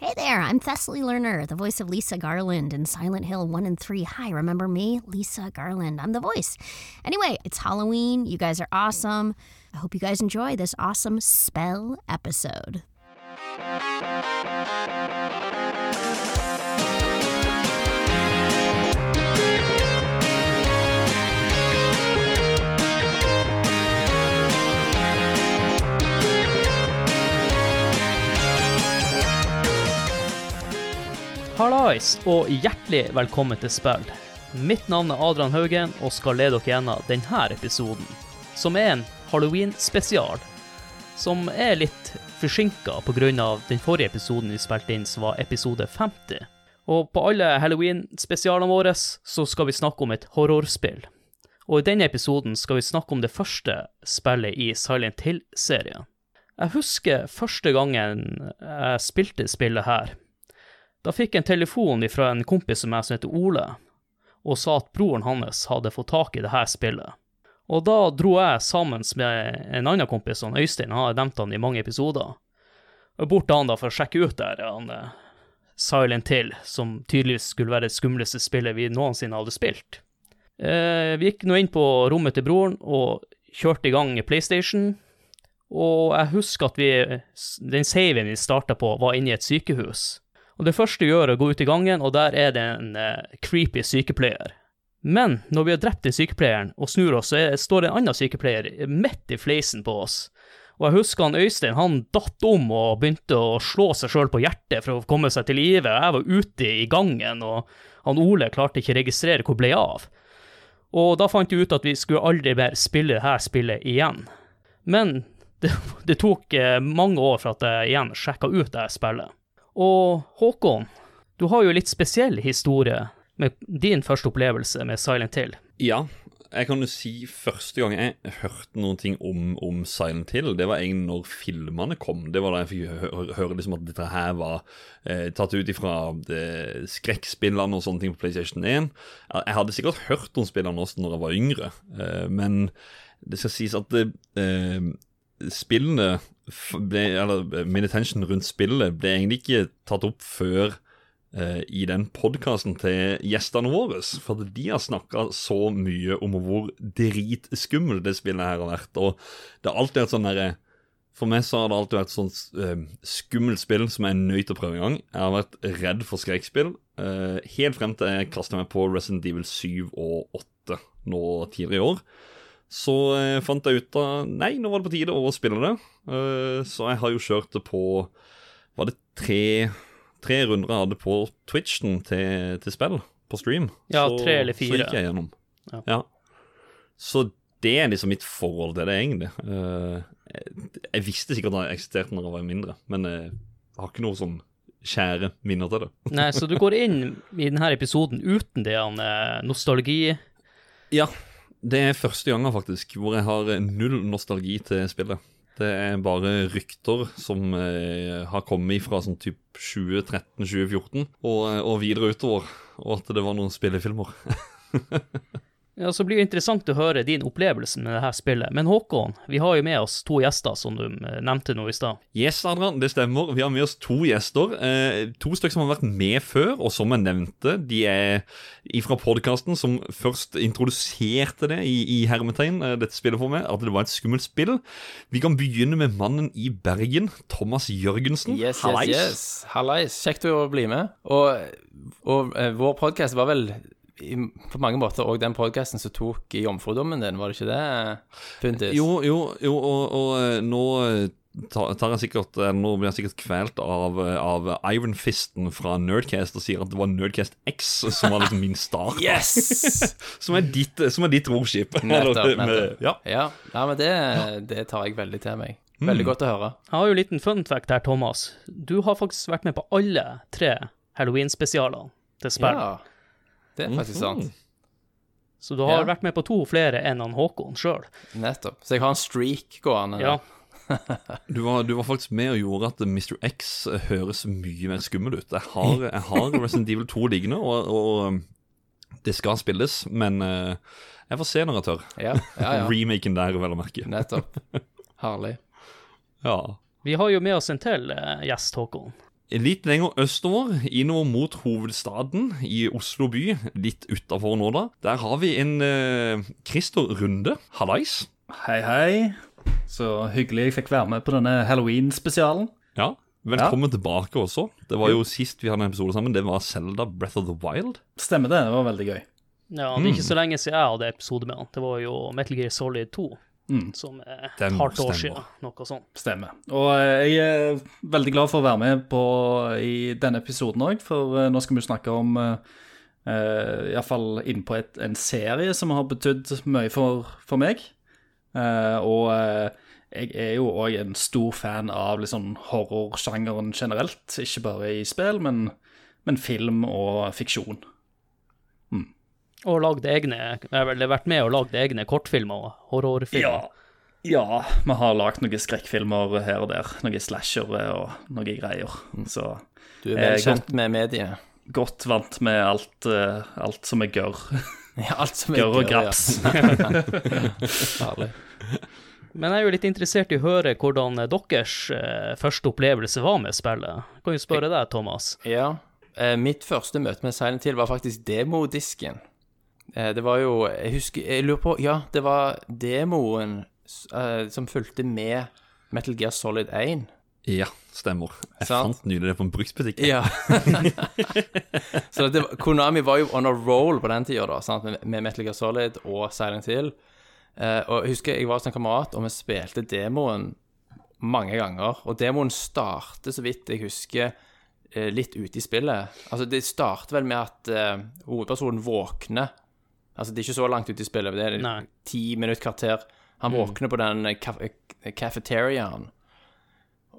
Hey there, I'm Thessaly Lerner, the voice of Lisa Garland in Silent Hill 1 and 3. Hi, remember me? Lisa Garland. I'm the voice. Anyway, it's Halloween. You guys are awesome. I hope you guys enjoy this awesome spell episode. Hallais, og hjertelig velkommen til spill. Mitt navn er Adrian Haugen og skal lede dere gjennom denne episoden, som er en halloween-spesial, som er litt forsinka pga. den forrige episoden vi spilte inn, som var episode 50. Og på alle halloween-spesialene våre så skal vi snakke om et horrorspill. Og i denne episoden skal vi snakke om det første spillet i Silent Hill-serien. Jeg husker første gangen jeg spilte spillet her. Da fikk jeg en telefon fra en kompis som meg som heter Ole, og sa at broren hans hadde fått tak i det her spillet. Og da dro jeg sammen med en annen kompis, han Øystein, han har nevnt han i mange episoder, bort til han da for å sjekke ut der han eh, Silent Hill, som tydeligvis skulle være det skumleste spillet vi noensinne hadde spilt. Eh, vi gikk nå inn på rommet til broren og kjørte i gang PlayStation, og jeg husker at vi, den saven vi starta på, var inne i et sykehus. Og det første vi gjør, er å gå ut i gangen, og der er det en uh, creepy sykepleier. Men når vi har drept den sykepleieren og snur oss, så er, står det en annen sykepleier midt i fleisen på oss. Og jeg husker han Øystein, han datt om og begynte å slå seg sjøl på hjertet for å komme seg til live. Jeg var ute i gangen, og han Ole klarte ikke å registrere hvor ble av. Og da fant vi ut at vi skulle aldri mer spille dette spillet igjen. Men det, det tok eh, mange år for at jeg igjen sjekka ut dette spillet. Og Håkon, du har jo litt spesiell historie med din første opplevelse med Silent Hill. Ja, jeg kan jo si første gang jeg hørte noen ting om, om Silent Hill, det var egentlig når filmene kom. Det var da jeg fikk høre, liksom at dette her var eh, tatt ut ifra eh, skrekkspillene og sånne ting på PlayStation 1. Jeg hadde sikkert hørt om spillene også når jeg var yngre, eh, men det skal sies at det, eh, spillene ble, eller min attention rundt spillet ble egentlig ikke tatt opp før eh, i den podkasten til gjestene våre. For de har snakka så mye om hvor dritskummelt det spillet her har vært. Og det har alltid vært sånn derre For meg så har det alltid vært sånn eh, skummelt spill som jeg er nødt til å prøve en gang. Jeg har vært redd for skrekkspill eh, helt frem til jeg kasta meg på Resident Evil 7 og 8 nå tidligere i år. Så eh, fant jeg ut av Nei, nå var det på tide å spille det. Uh, så jeg har jo kjørt det på Var det tre, tre runder jeg hadde på Twitchen til, til spill? På stream? Ja, så, tre eller fire. Så gikk jeg gjennom. Ja. ja. Så det er liksom mitt forhold til det, egentlig. Jeg, jeg, visste sikkert at det eksisterte når jeg var mindre, men jeg har ikke noe sånn kjære minner til det. Nei, så du går inn i denne episoden uten det nostalgi? Ja. Det er første gangen faktisk hvor jeg har null nostalgi til spillet. Det er bare rykter som eh, har kommet fra sånn typ 2013-2014 og, og videre utover, og at det var noen spillefilmer. Ja, så blir det interessant å høre din opplevelse med dette spillet. Men Håkon, vi har jo med oss to gjester, som du eh, nevnte nå i stad. Yes, Adrian, det stemmer. Vi har med oss to gjester. Eh, to stykker som har vært med før, og som jeg nevnte, de er ifra podkasten som først introduserte det i, i hermetegn, eh, dette spillet for meg, at det var et skummelt spill. Vi kan begynne med mannen i Bergen, Thomas Jørgensen. Yes, yes, yes. Hallais. Kjekt å bli med. Og, og eh, vår podkast var vel i, på mange måter òg den podkasten som tok jomfrudommen din, var det ikke det, Puntis? Jo, jo, jo og, og, eh, nå eh, tar jeg sikkert eh, Nå blir jeg sikkert kvelt av, av Ironfisten fra Nerdcast og sier at det var Nerdcast X som var liksom min start. yes! som, er ditt, som er ditt romskip. Nettopp. nettopp. Ja. ja. ja, men det, det, tar jeg veldig til meg. Veldig mm. godt å høre. Jeg har jo en liten fun fact her, Thomas. Du har faktisk vært med på alle tre Halloween-spesialene til spill. Ja. Det er faktisk sant. Så du har ja. vært med på to flere enn han Håkon sjøl. Nettopp. Så jeg har en streak gående. Ja. du, var, du, var, faktisk med og gjorde at Mr. X høres mye mer skummel ut. Jeg har, jeg har Resident Evil 2 liggende, og, og, det skal spilles, men uh, jeg får se når jeg tør. Ja, ja, ja. Remaken der, vel å merke. Nettopp. Herlig. Ja. Vi har jo med oss en til uh, gjest, Håkon. Litt lenger østover, innover mot hovedstaden i Oslo by, litt utafor nå, da. Der har vi en eh, Christer Runde. Hallais. Hei, hei. Så hyggelig jeg fikk være med på denne Halloween-spesialen. Ja. Velkommen tilbake også. Det var jo sist vi hadde en episode sammen. Det var Zelda Breath of the Wild. Stemmer det, det var veldig gøy. Ja, det er ikke så lenge siden jeg hadde episode med han. Det var jo Metal Gear Solid 2, som er et Stemmer, år siden. Noe sånt. Stemmer. Og eh, jeg er veldig glad for å være med på i denne episoden òg, for eh, nå skal vi snakke om uh, Iallfall innpå et, en serie som har betydd mye for, for meg. Uh, og uh, jeg er jo òg en stor fan av liksom horrorsjangeren generelt. Ikke bare i spill, men, men film og fiksjon. Og lagd egne Eller har vært med og lagd egne kortfilmer og horrorfilmer. Ja, vi har lagd noen skrekkfilmer her og der. Noen slashere og noen greier. Så Du er Eh, vel kjent med mediet. godt vant med alt, eh, alt som er gørr. Ja, alt som er Gørr og ja. graps. Herlig. Men jeg er jo litt interessert i å høre hvordan deres eh, første opplevelse var med spillet. Kan jo spørre deg, Thomas. Ja. Eh, mitt første møte med Silent Hill var faktisk demodisken. Eh, det var jo Jeg husker Jeg lurer på Ja, det var demoen eh, som fulgte med Metal Gear Solid 1. Ja, stemmer. Jeg Sant. fant nylig det på en bruksbutikk. Ja. Så det, var- Konami var jo on a roll på den tida, da, sant? Med, Metal Gear Solid og Silent Hill. Uh, og jeg husker jeg var hos en kamerat, og vi spilte demoen mange ganger. Og demoen starter, så vidt jeg husker, litt ute i spillet. Altså, det starter vel med at uh, hovedpersonen våkner. Altså, det er ikke så langt ute i spillet, det er Nei. ti minutter, kvarter. Han våkner på den kaf eh, cafeteriaen,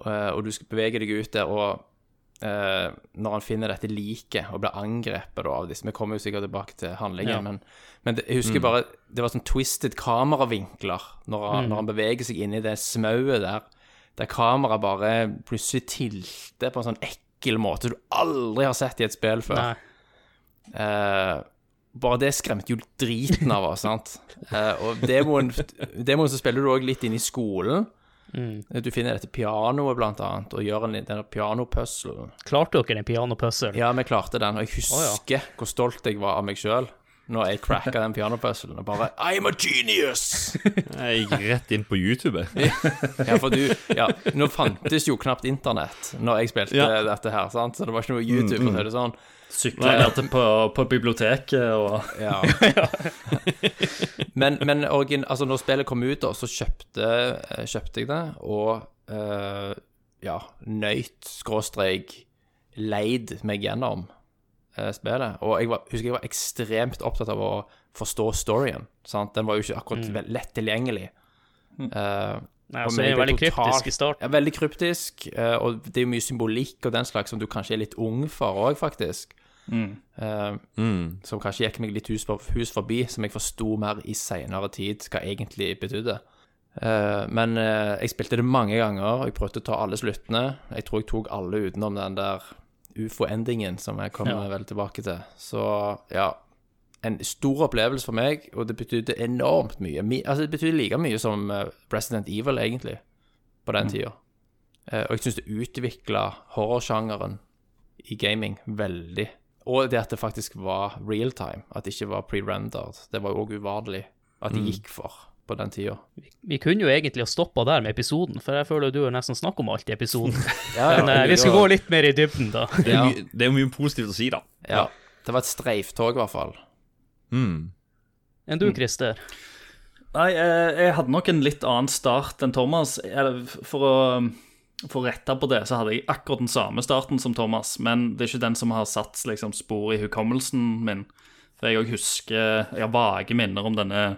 eh, og du beveger deg ut der, og Uh, når han finner dette liket og blir angrepet da, av disse Vi kommer jo sikkert tilbake til handlingen, Ja. men, men det, jeg husker bare det var sånn twisted kameravinkler når han, når han beveger seg inn i det smauet der, der kameraet bare plutselig tilter på en sånn ekkel måte du aldri har sett i et spill før. Nei. Eh, bare det skremte jo driten av oss, sant? Eh, og demoen, demoen så spiller du òg litt inn i skolen. Du finner dette pianoet, blant annet, og gjør en, den pianopuzzlen. Klarte dere den pianopuzzle? Ja, vi klarte den, og jeg husker hvor stolt jeg var av meg sjøl når jeg cracka den pianopuzzlen, og bare I'm a genius! Jeg gikk rett inn på YouTube. Ja, for du Ja, nå fantes jo knapt internett når jeg spilte Ja. dette her, sant? så det var ikke noe YouTube, for å er det sånn. Sykla ned til på, på biblioteket og Ja. men men altså når spillet kom ut, da, så kjøpte, eh, kjøpte jeg det, og uh, ja, nøyt, skråstrek, leid meg gjennom uh, spillet. Og jeg var, husker jeg var ekstremt opptatt av å forstå storyen. Sant? Den var jo ikke akkurat mm. lett tilgjengelig. Eh, Nei, altså, det er jeg jo veldig totalt- kryptisk i starten. Ja, veldig kryptisk, eh, og det er jo mye symbolikk og den slags som du kanskje er litt ung for òg, faktisk. Eh, Mm. som kanskje gikk meg litt hus, hus forbi, som jeg forsto mer i seinere tid hva egentlig betydde. Uh, men uh, jeg spilte det mange ganger, og jeg prøvde å ta alle sluttene. Jeg tror jeg tok alle utenom den der ufo-endingen, som jeg kommer Ja. vel tilbake til. Så ja, en stor opplevelse for meg, og det betydde enormt mye. Mi, altså, det betydde like mye som eh, Resident Evil, egentlig, på den tida. Eh, og jeg syns det utvikla horrorsjangeren i gaming veldig. Og det at det faktisk var real time, at det ikke var pre-rendered. Det var jo òg uvanlig at de gikk for på den tida. Vi kunne jo egentlig ha stoppa der med episoden, for jeg føler du har nesten snakket om alt i episoden. Ja, Men uh, vi skal gå litt mer i dybden, da. Det, er mye, det er jo mye positivt å si, da. Ja. Det var et streiftog, i hvert fall. Mm. Enn du, Christer? Nei, jeg, jeg hadde nok en litt annen start enn Thomas. Jeg- For å, for å rette på det, så hadde jeg akkurat den samme starten som Thomas, men det er ikke den som har satt liksom, spor i hukommelsen min. For jeg òg husker Jeg har vage minner om denne,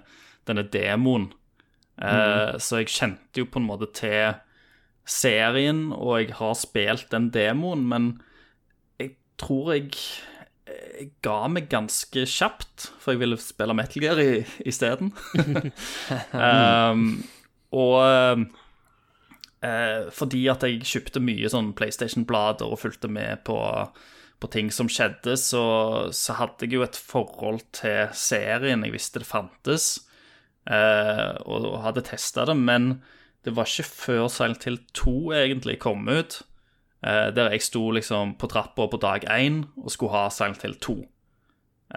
denne demoen. Eh, så jeg kjente jo på en måte til serien, og jeg har spilt den demoen, men jeg tror jeg ga meg ganske kjapt, for jeg ville spille Metal Gear isteden. um, og uh, fordi at jeg kjøpte mye sånn PlayStation-blader og fulgte med på, på ting som skjedde, så, så hadde jeg jo et forhold til serien. Jeg visste det fantes, uh, og, og hadde testa det, men det var ikke før Silent Hill 2 egentlig kom ut, eh, der jeg sto liksom på trappa på dag én og skulle ha Silent Hill 2.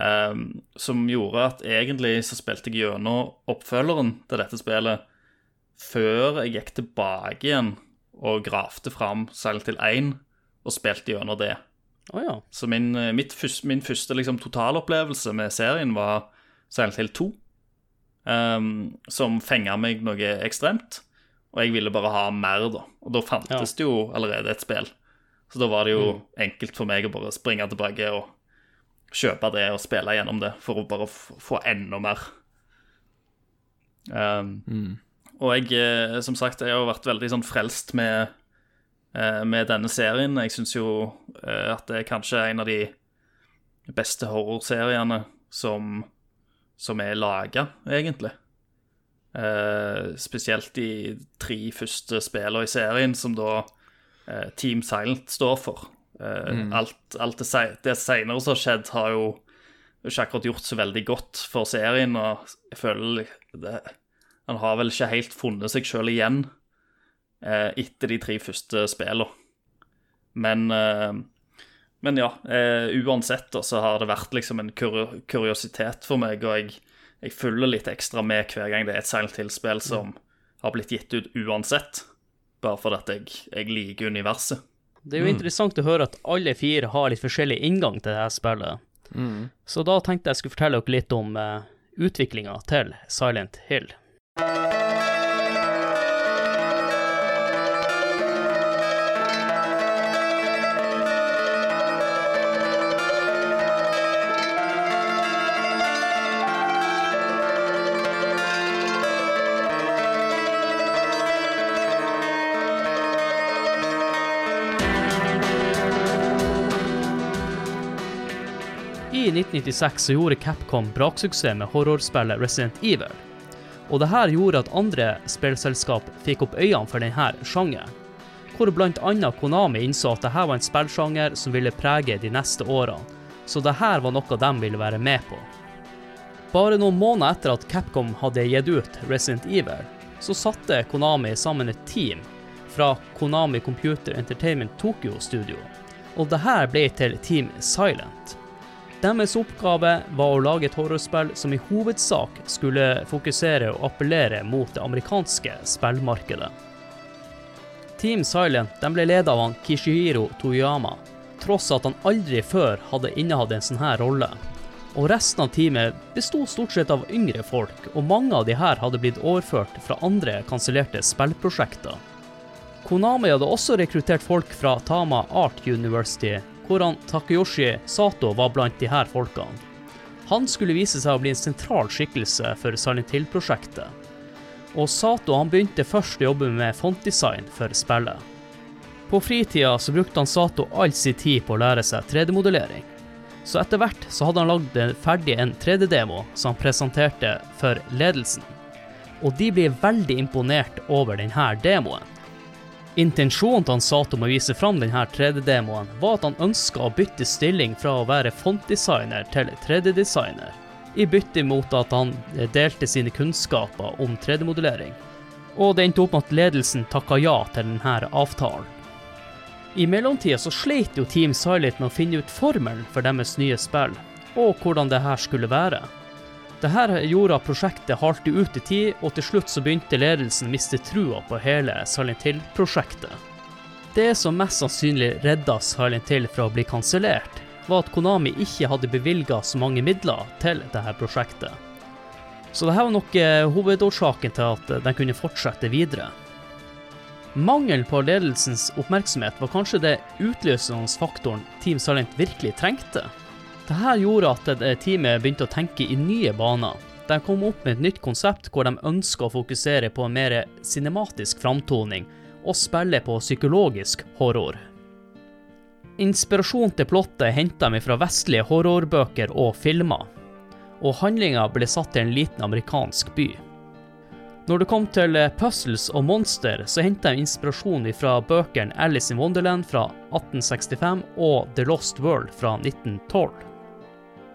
Eh, som gjorde at egentlig så spilte jeg gjennom oppfølgeren til dette spillet før jeg gikk tilbake igjen og gravde fram Silent Hill 1 og spilte gjennom det. Oh, ja. Så min, eh, mitt min første liksom, totalopplevelse med serien var Silent Hill 2, Um, som fenga meg noe ekstremt. Og jeg ville bare ha mer, da. Og da fantes det jo allerede et spill. Så da var det jo enkelt for meg å bare springe tilbake og kjøpe det og spille gjennom det, for å bare få enda mer. Ehm, Og jeg, eh, som sagt, jeg har vært veldig sånn frelst med eh, med denne serien. Jeg syns jo eh, at det er kanskje en av de beste horrorseriene som, som er laga, egentlig. Uh, spesielt de tre første spillene i serien, som da Team Silent står for. Mm. Alt, alt det, det senere som har skjedd, har jo ikke akkurat gjort så veldig godt for serien, og jeg føler det, han har vel ikke helt funnet seg sjøl igjen eh, etter de tre første spillene. Men, eh, men ja, eh, uansett da, så har det vært liksom en kur kuriositet for meg, og jeg, jeg følger litt ekstra med hver gang det er et Silent Hill-spill som har blitt gitt ut uansett, bare fordi at jeg, jeg liker universet. Det er jo interessant å høre at alle fire har litt forskjellig inngang til dette spillet. Så da tenkte jeg skulle fortelle dere litt om uh, utviklinga til Silent Hill. I 1996 så gjorde Capcom braksuksess med horrorspillet Resident Evil. Og det her gjorde at andre spillselskap fikk opp øynene for denne sjangeren. Hvor bl.a. Konami innså at dette var en spillsjanger som ville prege de neste årene, så dette var noe de ville være med på. Bare noen måneder etter at Capcom hadde gitt ut Resident Evil, så satte Konami sammen et team fra Konami Computer Entertainment Tokyo Studio, og dette ble til Team Silent. Deres oppgave var å lage et horrorspill som i hovedsak skulle fokusere og appellere mot det amerikanske spillmarkedet. Team Silent ble ledet av han Kishihiro Toyama, tross at han aldri før hadde innehatt en sånn her rolle. Og resten av teamet besto stort sett av yngre folk, og mange av de her hadde blitt overført fra andre kansellerte spillprosjekter. Konami hadde også rekruttert folk fra Tama Art University, hvor han Takeyoshi Sato var blant de her folkene. Han skulle vise seg å bli en sentral skikkelse for Silent Hill-prosjektet. Og Sato han begynte først å jobbe med fontdesign for spillet. På fritida så brukte han Sato all sin tid på å lære seg 3D-modellering. Så etter hvert så hadde han lagd ferdig en 3D-demo som han presenterte for ledelsen. Og de ble veldig imponert over denne demoen. Intensjonen til han Sato med å vise fram denne 3D-demoen var at han ønska å bytte stilling fra å være fontdesigner til 3D-designer, i bytte mot at han delte sine kunnskaper om 3D-modellering. Og det endte opp med at ledelsen takka ja til denne avtalen. I mellomtida så sleit jo Team Silent med å finne ut formelen for deres nye spill, og hvordan det her skulle være. Dette gjorde at prosjektet halte ut i tid, og til slutt så begynte ledelsen å miste trua på hele Silent Hill-prosjektet. Det som mest sannsynlig redda Silent Hill fra å bli kansellert, var at Konami ikke hadde bevilga så mange midler til dette prosjektet. Så dette var nok eh, hovedårsaken til at den kunne fortsette videre. Mangelen på ledelsens oppmerksomhet var kanskje det utløsende faktoren Team Silent virkelig trengte. Dette gjorde at teamet begynte å tenke i nye baner. De kom opp med et nytt konsept hvor de ønska å fokusere på en mer cinematisk framtoning og spille på psykologisk horror. Inspirasjon til plottet henta de fra vestlige horrorbøker og filmer, og handlinga ble satt til en liten amerikansk by. Når det kom til puzzles og monster, så henta de inspirasjon fra bøkene Alice in Wonderland fra 1865 og The Lost World fra 1912.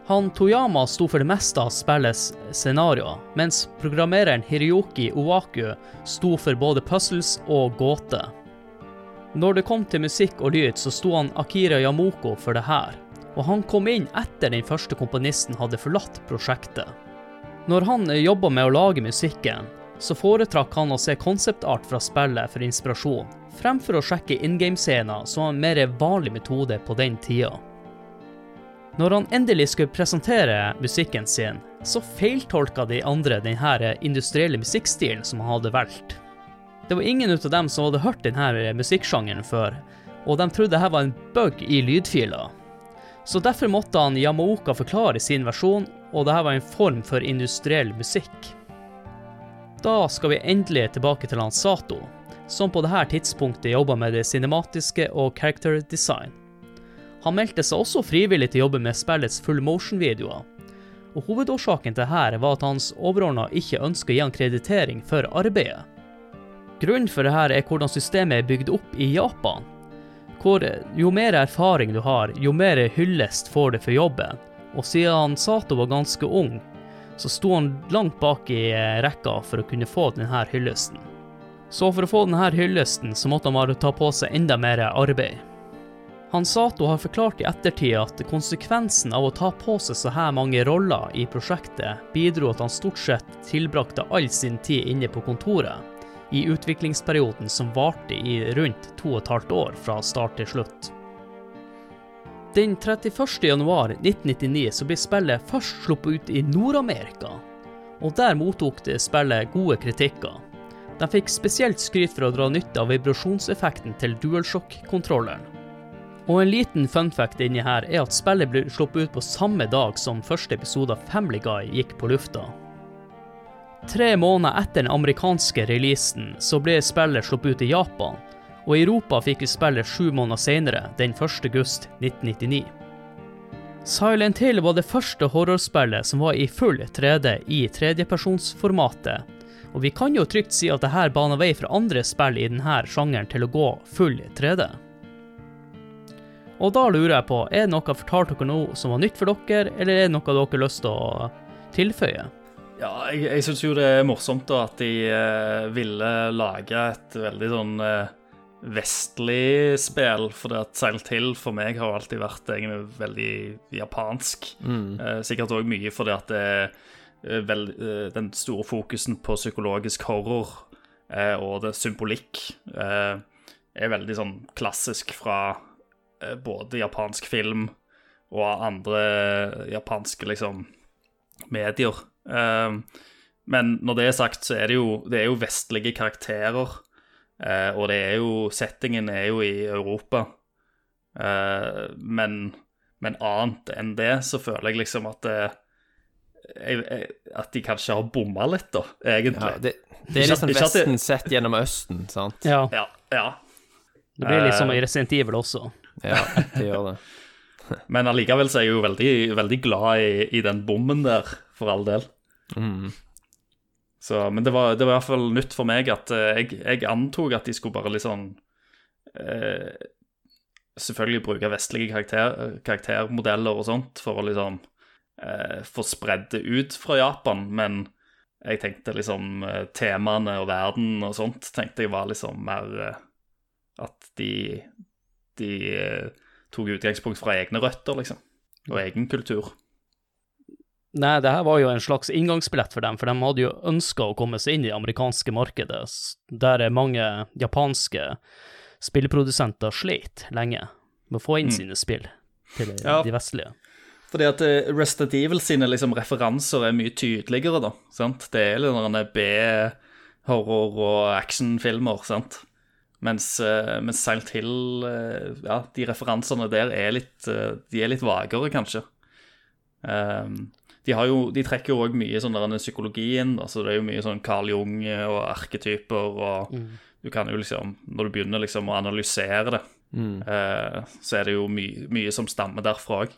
Han Toyama sto for det meste av spillets scenarioer, mens programmereren Hiroyoki Owaku sto for både puzzles og gåter. Når det kom til musikk og lyd, så sto han Akira Yamoko for det her, og han kom inn etter den første komponisten hadde forlatt prosjektet. Når han jobba med å lage musikken, så foretrakk han å se konseptart fra spillet for inspirasjon, fremfor å sjekke in game-scener, som en mer vanlig metode på den tida. Når han endelig skulle presentere musikken sin, så feiltolka de andre denne industrielle musikkstilen som han hadde valgt. Det var ingen av dem som hadde hørt denne musikksjangeren før, og de trodde dette var en bug i lydfiler. Så derfor måtte han Yamaoka forklare sin versjon, og dette var en form for industriell musikk. Da skal vi endelig tilbake til han Sato, som på dette tidspunktet jobba med det cinematiske og character design. Han meldte seg også frivillig til å jobbe med spillets full motion-videoer, og hovedårsaken til dette var at hans overordna ikke ønska å gi han kreditering for arbeidet. Grunnen for dette er hvordan systemet er bygd opp i Japan, hvor jo mer erfaring du har, jo mer hyllest får du for jobben, og siden Sato var ganske ung, så sto han langt bak i eh, rekka for å kunne få denne hyllesten. Så for å få denne hyllesten, så måtte han bare ta på seg enda mer arbeid. Han Sato har forklart i ettertid at konsekvensen av å ta på seg så her mange roller i prosjektet, bidro at han stort sett tilbrakte all sin tid inne på kontoret, i utviklingsperioden som varte i rundt to og et halvt år fra start til slutt. Den 31. januar 1999 så ble spillet først sluppet ut i Nord-Amerika, og der mottok det spillet gode kritikker. De fikk spesielt skryt for å dra nytte av vibrasjonseffekten til DualShock-kontrolleren. Og en liten funfact inni her er at spillet ble sluppet ut på samme dag som første episode av Family Guy gikk på lufta. Tre måneder etter den amerikanske releasen så ble spillet sluppet ut i Japan, og i Europa fikk vi spillet sju måneder senere, den 1. august 1999. Silent Hill var det første horrorspillet som var i full 3D i tredjepersonsformatet, og vi kan jo trygt si at dette baner vei for andre spill i denne sjangeren til å gå full 3D. Og da lurer jeg på, er det noe jeg fortalte dere nå som var nytt for dere, eller er det noe dere har lyst til å tilføye? Ja, jeg, jeg syns jo det er morsomt da at de eh, ville lage et veldig sånn eh, vestlig spill. For det at Silent Hill for meg har alltid vært egentlig veldig japansk. Eh, sikkert òg mye fordi at det er eh, vel, eh, den store fokusen på psykologisk horror eh, og det symbolikk eh, er veldig sånn klassisk fra både japansk film og andre japanske liksom medier. Eh, men når det er sagt, så er det jo, det er jo vestlige karakterer. eh, og det er jo Settingen er jo i Europa. Eh, men, men annet enn det, så føler jeg liksom at det, jeg, jeg, At de kanskje har bomma litt, da, egentlig. Ja, det, det er liksom Vesten sett gjennom Østen, sant? Ja, ja, ja. det blir liksom som Eh, i Resident Evil også. Ja, det gjør det. Men allikevel så er jeg jo veldig, veldig glad i, i den bommen der, for all del. Mm. Så, men det var, det var i hvert fall nytt for meg at eh, jeg, jeg antok at de skulle bare liksom eh, Selvfølgelig bruke vestlige karakter, karaktermodeller og sånt for å liksom eh, få spredd det ut fra Japan, men jeg tenkte liksom eh, temaene og verden og sånt tenkte jeg var liksom mer eh, at de, de eh, tok utgangspunkt fra egne røtter, liksom. Og egen kultur. Nei, det her var jo en slags inngangsbillett for dem, for de hadde jo ønska å komme seg inn i det amerikanske markedet, der mange japanske spillprodusenter slet lenge med å få inn sine spill til Ja. de vestlige. Fordi at eh, Resident Evil sine liksom referanser er mye tydeligere, da. sant? Det er litt sånne B-horror- og actionfilmer, sant. Mens, eh, mens Silent Hill, eh, ja, de referansene der er litt, eh, de er litt vagere, kanskje. Um, de, har jo, de trekker jo òg mye sånn der psykologi psykologien, Altså det er jo mye sånn Carl Jung og arketyper, og du kan jo liksom Når du begynner liksom å analysere det, eh, så er det jo my, mye som stammer derfra òg.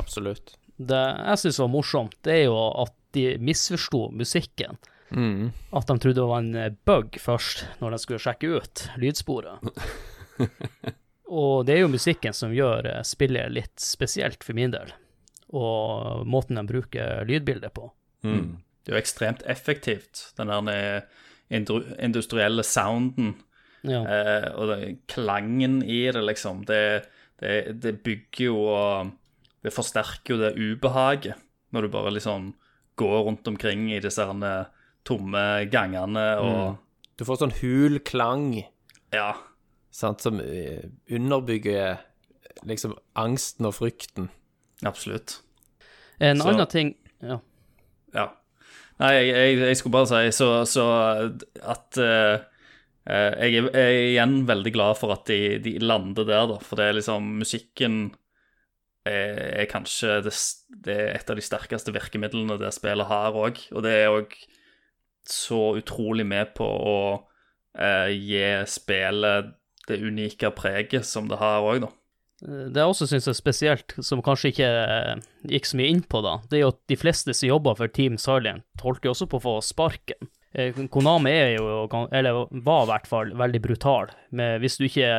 Absolutt. Det jeg syns var morsomt, det er jo at de misforsto musikken. Mm. At de trodde det var en eh, bug først, når de skulle sjekke ut lydsporet. Og det er jo musikken som gjør eh, spillet litt spesielt for min del, og måten de bruker lydbildet på. Mm. Det er jo ekstremt effektivt, den der industrielle sounden. Ja. Eh, og det, klangen i det, liksom, det, det, det bygger jo og Det forsterker jo det ubehaget når du bare liksom går rundt omkring i disse herne tomme gangene og Du får sånn hul klang Ja. sant, som eh, underbygger liksom angsten og frykten. Absolutt. En Så- annen ting ja. Ja. Nei, jeg, jeg, jeg skulle bare si så, så at eh, eh, jeg, er, jeg er igjen veldig glad for at de, de lander der, da. For det er liksom Musikken er, er kanskje det, det er et av de sterkeste virkemidlene det spillet har òg. Og det er òg så utrolig med på å eh, gi spillet det unike preget som det har òg, da. Det jeg også syns er spesielt, som kanskje ikke eh, gikk så mye inn på, da, det er jo at de fleste som jobber for Team Silent, holdt jo også på å få sparken. Eh, Konami er jo, eller var i hvert fall, veldig brutal. Men hvis du ikke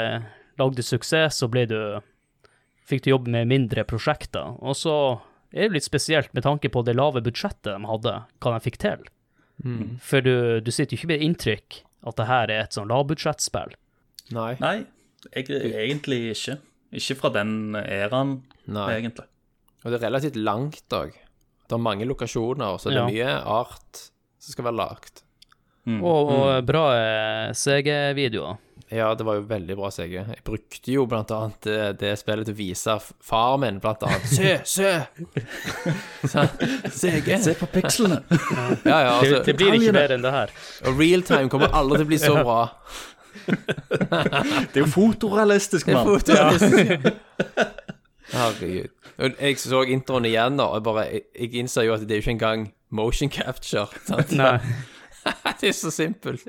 lagde suksess, så ble du fikk du jobbe med mindre prosjekter. Og så er det litt spesielt med tanke på det lave budsjettet de hadde, hva de fikk til. For du, du sitter jo ikke med inntrykk at det her er et sånn lavbudsjettspill. Nei. Nei, jeg, egentlig ikke. Ikke fra den æraen, egentlig. Og det er relativt langt òg. Det er mange lokasjoner, så det er mye art som skal være lagd. Og, og bra eh, CG-videoer. Ja, det var jo veldig bra CG. Jeg brukte jo blant annet det, det spillet til å vise far min, blant annet. Se, se! Så, CG. Se på pikslene! Ja, ja, Det, altså, det blir ikke mer enn det her. og realtime kommer aldri til å bli så bra. Det er jo fotorealistisk, Det er mann. fotorealistisk. Herregud. Jeg så introen igjen, da, og bare, jeg, jeg innser jo at det er jo ikke engang motion capture. Sant? Nei. Det er så simpelt.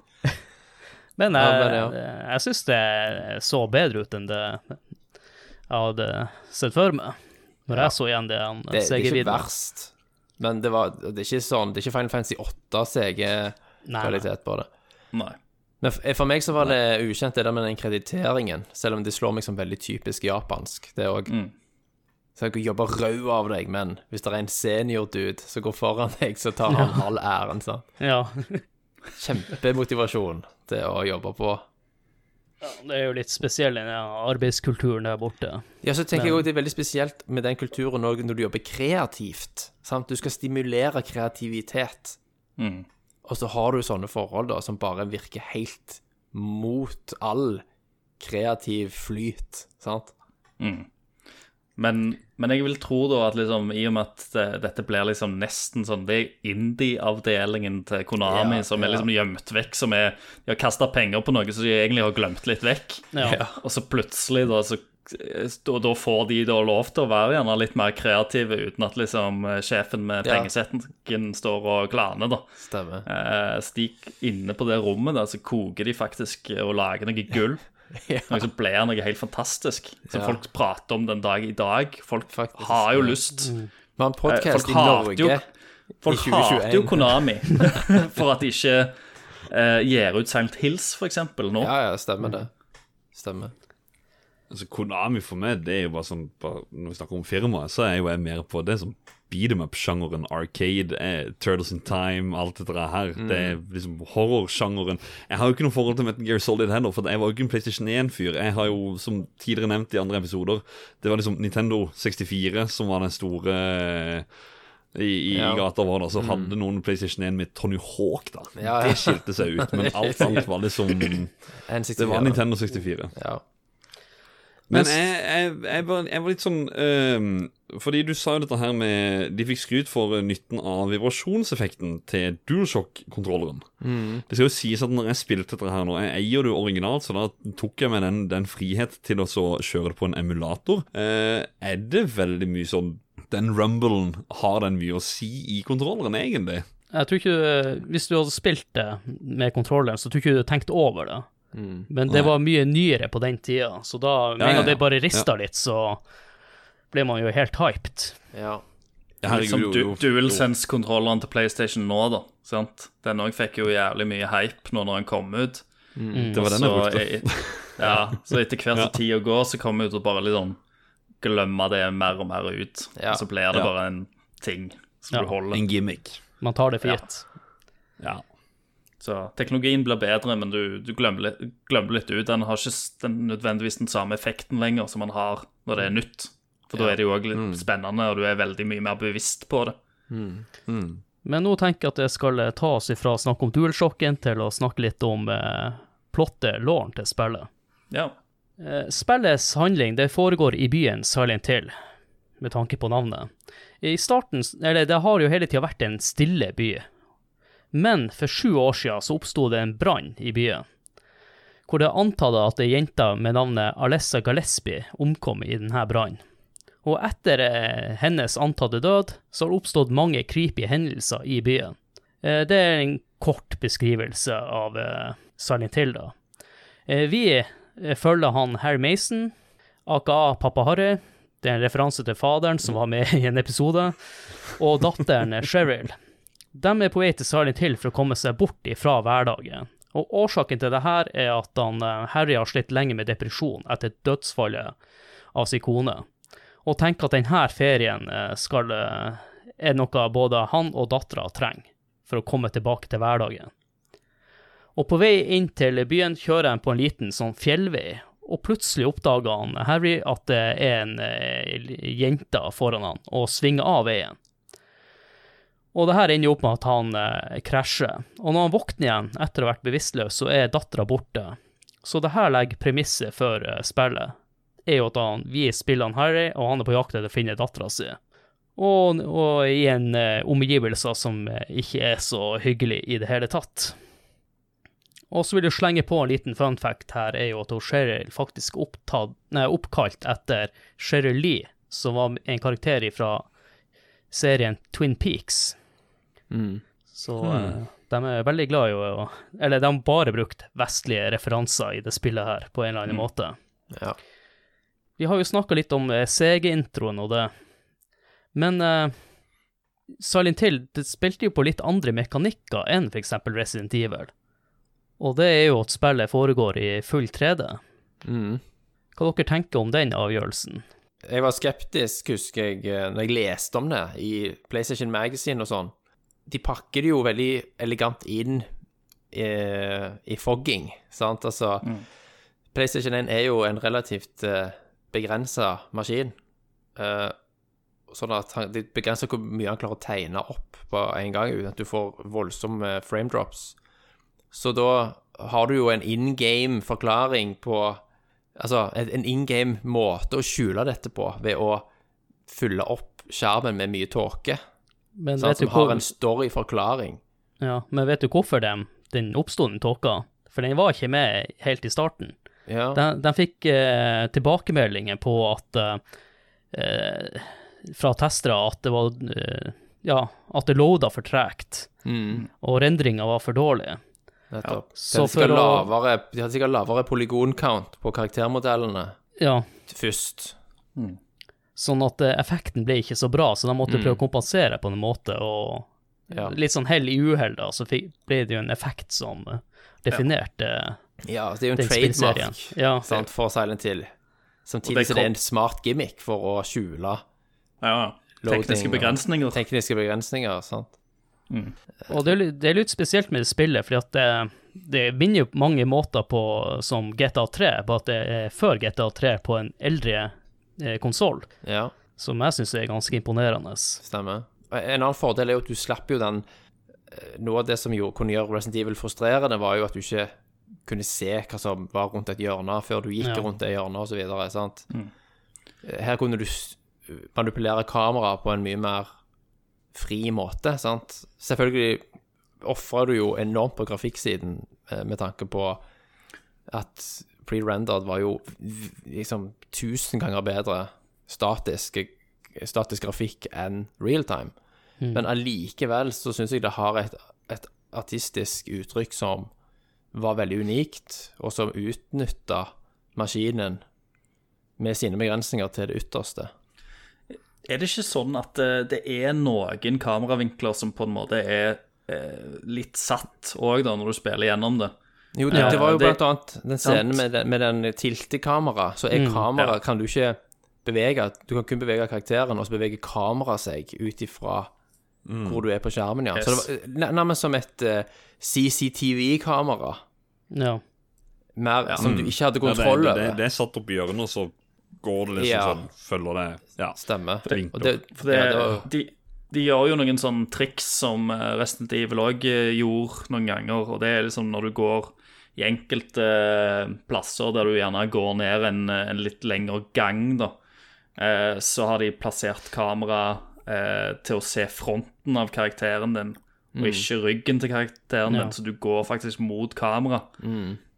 Men Ja, jeg, men ja. jeg syns det så bedre ut enn det jeg hadde sett for meg. Når jeg så igjen det han Det, det er ikke CG-videoen. verst. Men det, var, det er ikke sånn Det er ikke Final Fantasy 8 CG-kvalitet på det. Nei. Men for, for meg så var det ukjent det der med den krediteringen, selv om det slår meg som veldig typisk japansk. Det òg. Mm. Så jeg kan jobbe rød av deg, men hvis det er en senior-dude som går foran deg, så tar han all æren. sant? Ja. Kjempemotivasjon til å jobbe på. Det er jo litt spesiell den arbeidskulturen der borte. Ja, så tenker jeg også det er veldig spesielt med den kulturen også når du jobber kreativt. Sant? Du skal stimulere kreativitet. Mm. Og så har du sånne forhold da, som bare virker helt mot all kreativ flyt, sant? Men, men jeg vil tro da at liksom, i og med at det, dette blir liksom nesten sånn Det er indie-avdelingen til Konami Ja, som er ja. liksom gjemt vekk, som er De har kasta penger på noe som de egentlig har glemt litt vekk. Ja. Og så plutselig, da, så da, da får de da lov til å være gjerne litt mer kreative, uten at liksom eh, sjefen med Ja. pengesetten står og glaner, da. Stemmer. Eh, stik inne på det rommet, da, så koker de faktisk og lager noe gull. Ja. Noe som blir noe helt fantastisk. Som Ja. folk prater om den dag i dag. Folk Faktisk, har jo lyst. Vi har en Eh, podkast folk i Norge jo- Folk i hater jo Konami for at de ikke eh, gir ut Silent Hills, for eksempel, nå. Ja, ja, stemmer det. Stemmer. Altså, Konami for meg, det er jo bare sånn bare, Når vi snakker om firmaet, så er jeg jo jeg mer på det som beat em up-sjangeren, arcade, eh, Turtles in Time, alt dette her. Det er liksom horrorsjangeren. Jeg har jo ikke noe forhold til Metal Gear Solid heller, for jeg var jo ikke en PlayStation 1-fyr. Jeg har jo, som tidligere nevnt i andre episoder, det var liksom Nintendo 64 som var den store eh, i, i Ja. gata vår, da, så hadde noen PlayStation 1 med Tony Hawk, da. Ja, ja. Det skilte seg ut, men alt annet var liksom Det N64. var Nintendo 64. Ja. Men jeg, jeg, jeg, var, jeg var litt sånn øhm, Fordi du sa jo dette her med De fikk skryt for øh, nytten av vibrasjonseffekten til DualShock-kontrolleren. Det skal jo sies at når jeg spilte dette her nå Jeg eier det jo originalt, så da tok jeg meg den, den frihet til å så kjøre det på en emulator. Uh, er det veldig mye sånn Den rumblen, har den mye å si i kontrolleren, egentlig? Jeg tror ikke Hvis du hadde spilt det med kontrolleren, så tror jeg ikke du tenkte over det. Men det var mye nyere på den tida, så da med Ja, en ja, gang det bare rista litt, så ble man jo helt hyped. ja. Liksom jo, du, DualSense-kontrollene til PlayStation nå, da. Sant? Den òg fikk jo jævlig mye hype nå når den kom ut. Det var den jeg brukte. ja, så etter hvert som tida går, så kommer vi til å bare liksom glemme det mer og mer ut. Ja. Og så blir det Ja. bare en ting som Ja. du holder. En gimmick. Man tar det for Ja. gitt. Ja. Så teknologien blir bedre, men du, du glemmer, litt, glemmer litt ut. Den har ikke den, nødvendigvis den samme effekten lenger som man har når det er nytt. For da er det jo òg litt spennende, og du er veldig mye mer bevisst på det. Men nå tenker jeg at jeg skal eh, ta oss ifra å snakke om DualShocken til å snakke litt om eh, plottet, låren til spillet. Ja. Eh, Spillets handling det foregår i byen Silent Hill, med tanke på navnet. I starten, eller det har jo hele tida vært en stille by. Men for sju år siden så oppsto det en brann i byen. Hvor det er antatt at ei jente med navnet Alessa Gillespie omkom i denne brannen. Og etter eh, hennes antatte død, så har det oppstått mange creepy hendelser i byen. Eh, det er en kort beskrivelse av eh, Silent Hill, da. Vi følger han Harry Mason, aka Pappa Harry. Det er en referanse til faderen som var med i en episode, og datteren Cheryl. De er på vei til Silent Hill for å komme seg bort ifra hverdagen. Og årsaken til det her er at han, eh, Harry har slitt lenge med depresjon etter dødsfallet av sin kone, og tenker at denne ferien eh, skal, eh, er noe både han og dattera trenger for å komme tilbake til hverdagen. Og på vei inn til byen kjører han på en liten sånn fjellvei, og plutselig oppdager han Harry at det er en jente foran han, og svinger av veien. Og det her ender jo opp med at han eh, krasjer. Og når han våkner igjen etter å ha vært bevisstløs, så er dattera borte. Så det her legger premisset for eh, spillet. Er jo at han, vi spiller han Harry, og han er på jakt etter å finne dattera si. Og, og i en eh, omgivelser som eh, ikke er så hyggelig i det hele tatt. Og så vil jeg slenge på en liten fun fact her, er jo at Cheryl faktisk opptatt, nei, oppkalt etter Cheryl Lee, som var en karakter fra serien Twin Peaks. Så mm. de er veldig glad i å Eller de har bare brukt vestlige referanser i det spillet her, på en eller annen måte. Ja. Vi har jo snakka litt om eh, CG-introen og det, men uh, Silent Hill det spilte jo på litt andre mekanikker enn f.eks. Resident Evil. Og det er jo at spillet foregår i full 3D. Mm. Hva dere tenker om den avgjørelsen? Jeg var skeptisk, husker jeg, eh, når jeg leste om det i PlayStation Magazine og sånn. De pakker det jo veldig elegant inn i, i fogging, sant? Altså, PlayStation 1 er jo en relativt uh, begrensa maskin. Uh, sånn at han, det begrenser hvor mye han klarer å tegne opp på en gang, uten at du får voldsomme frame drops. Så da har du jo en in game forklaring på Altså en in game måte å skjule dette på, ved å fylle opp skjermen med mye tåke. Men sånn, vet, du Som har en storyforklaring. ja, men vet du hvorfor den, den oppsto, den tåka? For den var ikke med helt i starten. Ja. De, de fikk eh, tilbakemeldinger på at eh, Fra testere at det var eh, Ja, at det loada for tregt, Mm, og rendringa var for dårlig. nettopp. De så hadde lavere, de hadde sikkert lavere polygon-count på karaktermodellene Ja, først. Sånn at eh, effekten ble ikke så bra, så de måtte prøve å kompensere på en måte, og Ja. litt sånn hell i uhell, da, så ble det jo en effekt som eh, definerte Ja, det er jo en trademark. Ja, sant, for Silent Hill. Samtidig det som det er en smart gimmick for å skjule ja. Tekniske og- begrensninger. tekniske begrensninger. sant? Og det er, det er litt spesielt med det spillet, fordi at det, det minner jo på mange måter på som GTA 3, bare at det er før GTA 3 på en eldre eh, konsoll, Ja, som jeg syns er ganske imponerende. stemmer. En annen fordel er jo at du slipper jo den eh, Noe av det som jo kunne gjøre Resident Evil frustrerende, var jo at du ikke kunne se hva som var rundt et hjørne, før du gikk Ja. rundt det hjørnet, og så videre. Her kunne du manipulere kameraet på en mye mer fri måte, sant? Selvfølgelig ofrer du jo enormt på grafikksiden eh, med tanke på at pre-rendered var jo liksom tusen ganger bedre statisk, statisk grafikk enn realtime. Men allikevel så syns jeg det har et, et artistisk uttrykk som var veldig unikt, og som utnytta maskinen med sine begrensninger til det ytterste. Er det ikke sånn at eh, det er noen kameravinkler som på en måte er eh, litt satt òg, når du spiller gjennom det? Jo, det, det var jo blant annet den scenen med den, med den tiltekamera. Så er kamera ja. kan du ikke bevege Du kan kun bevege karakteren, og så beveger kameraet seg ut ifra hvor du er på skjermen, ja. Så det var nær- nærmest som et eh, CCTV-kamera. Ja. Mer som du ikke hadde Ja, det, kontroll det, over. det, det er satt opp i hjørnet, og så går det liksom Ja. sånn, følger det Ja. Stemmer. Vinker. Og det, For det, ja, det var, de, de gjør jo noen sånn triks som eh, Resident Evil òg gjorde noen ganger, og det er liksom når du går i enkelte eh, plasser der du gjerne går ned en, en litt lengre gang, da, eh, så har de plassert kamera eh, til å se fronten av karakteren din, og ikke ryggen til karakteren Ja. din, så du går faktisk mot kamera.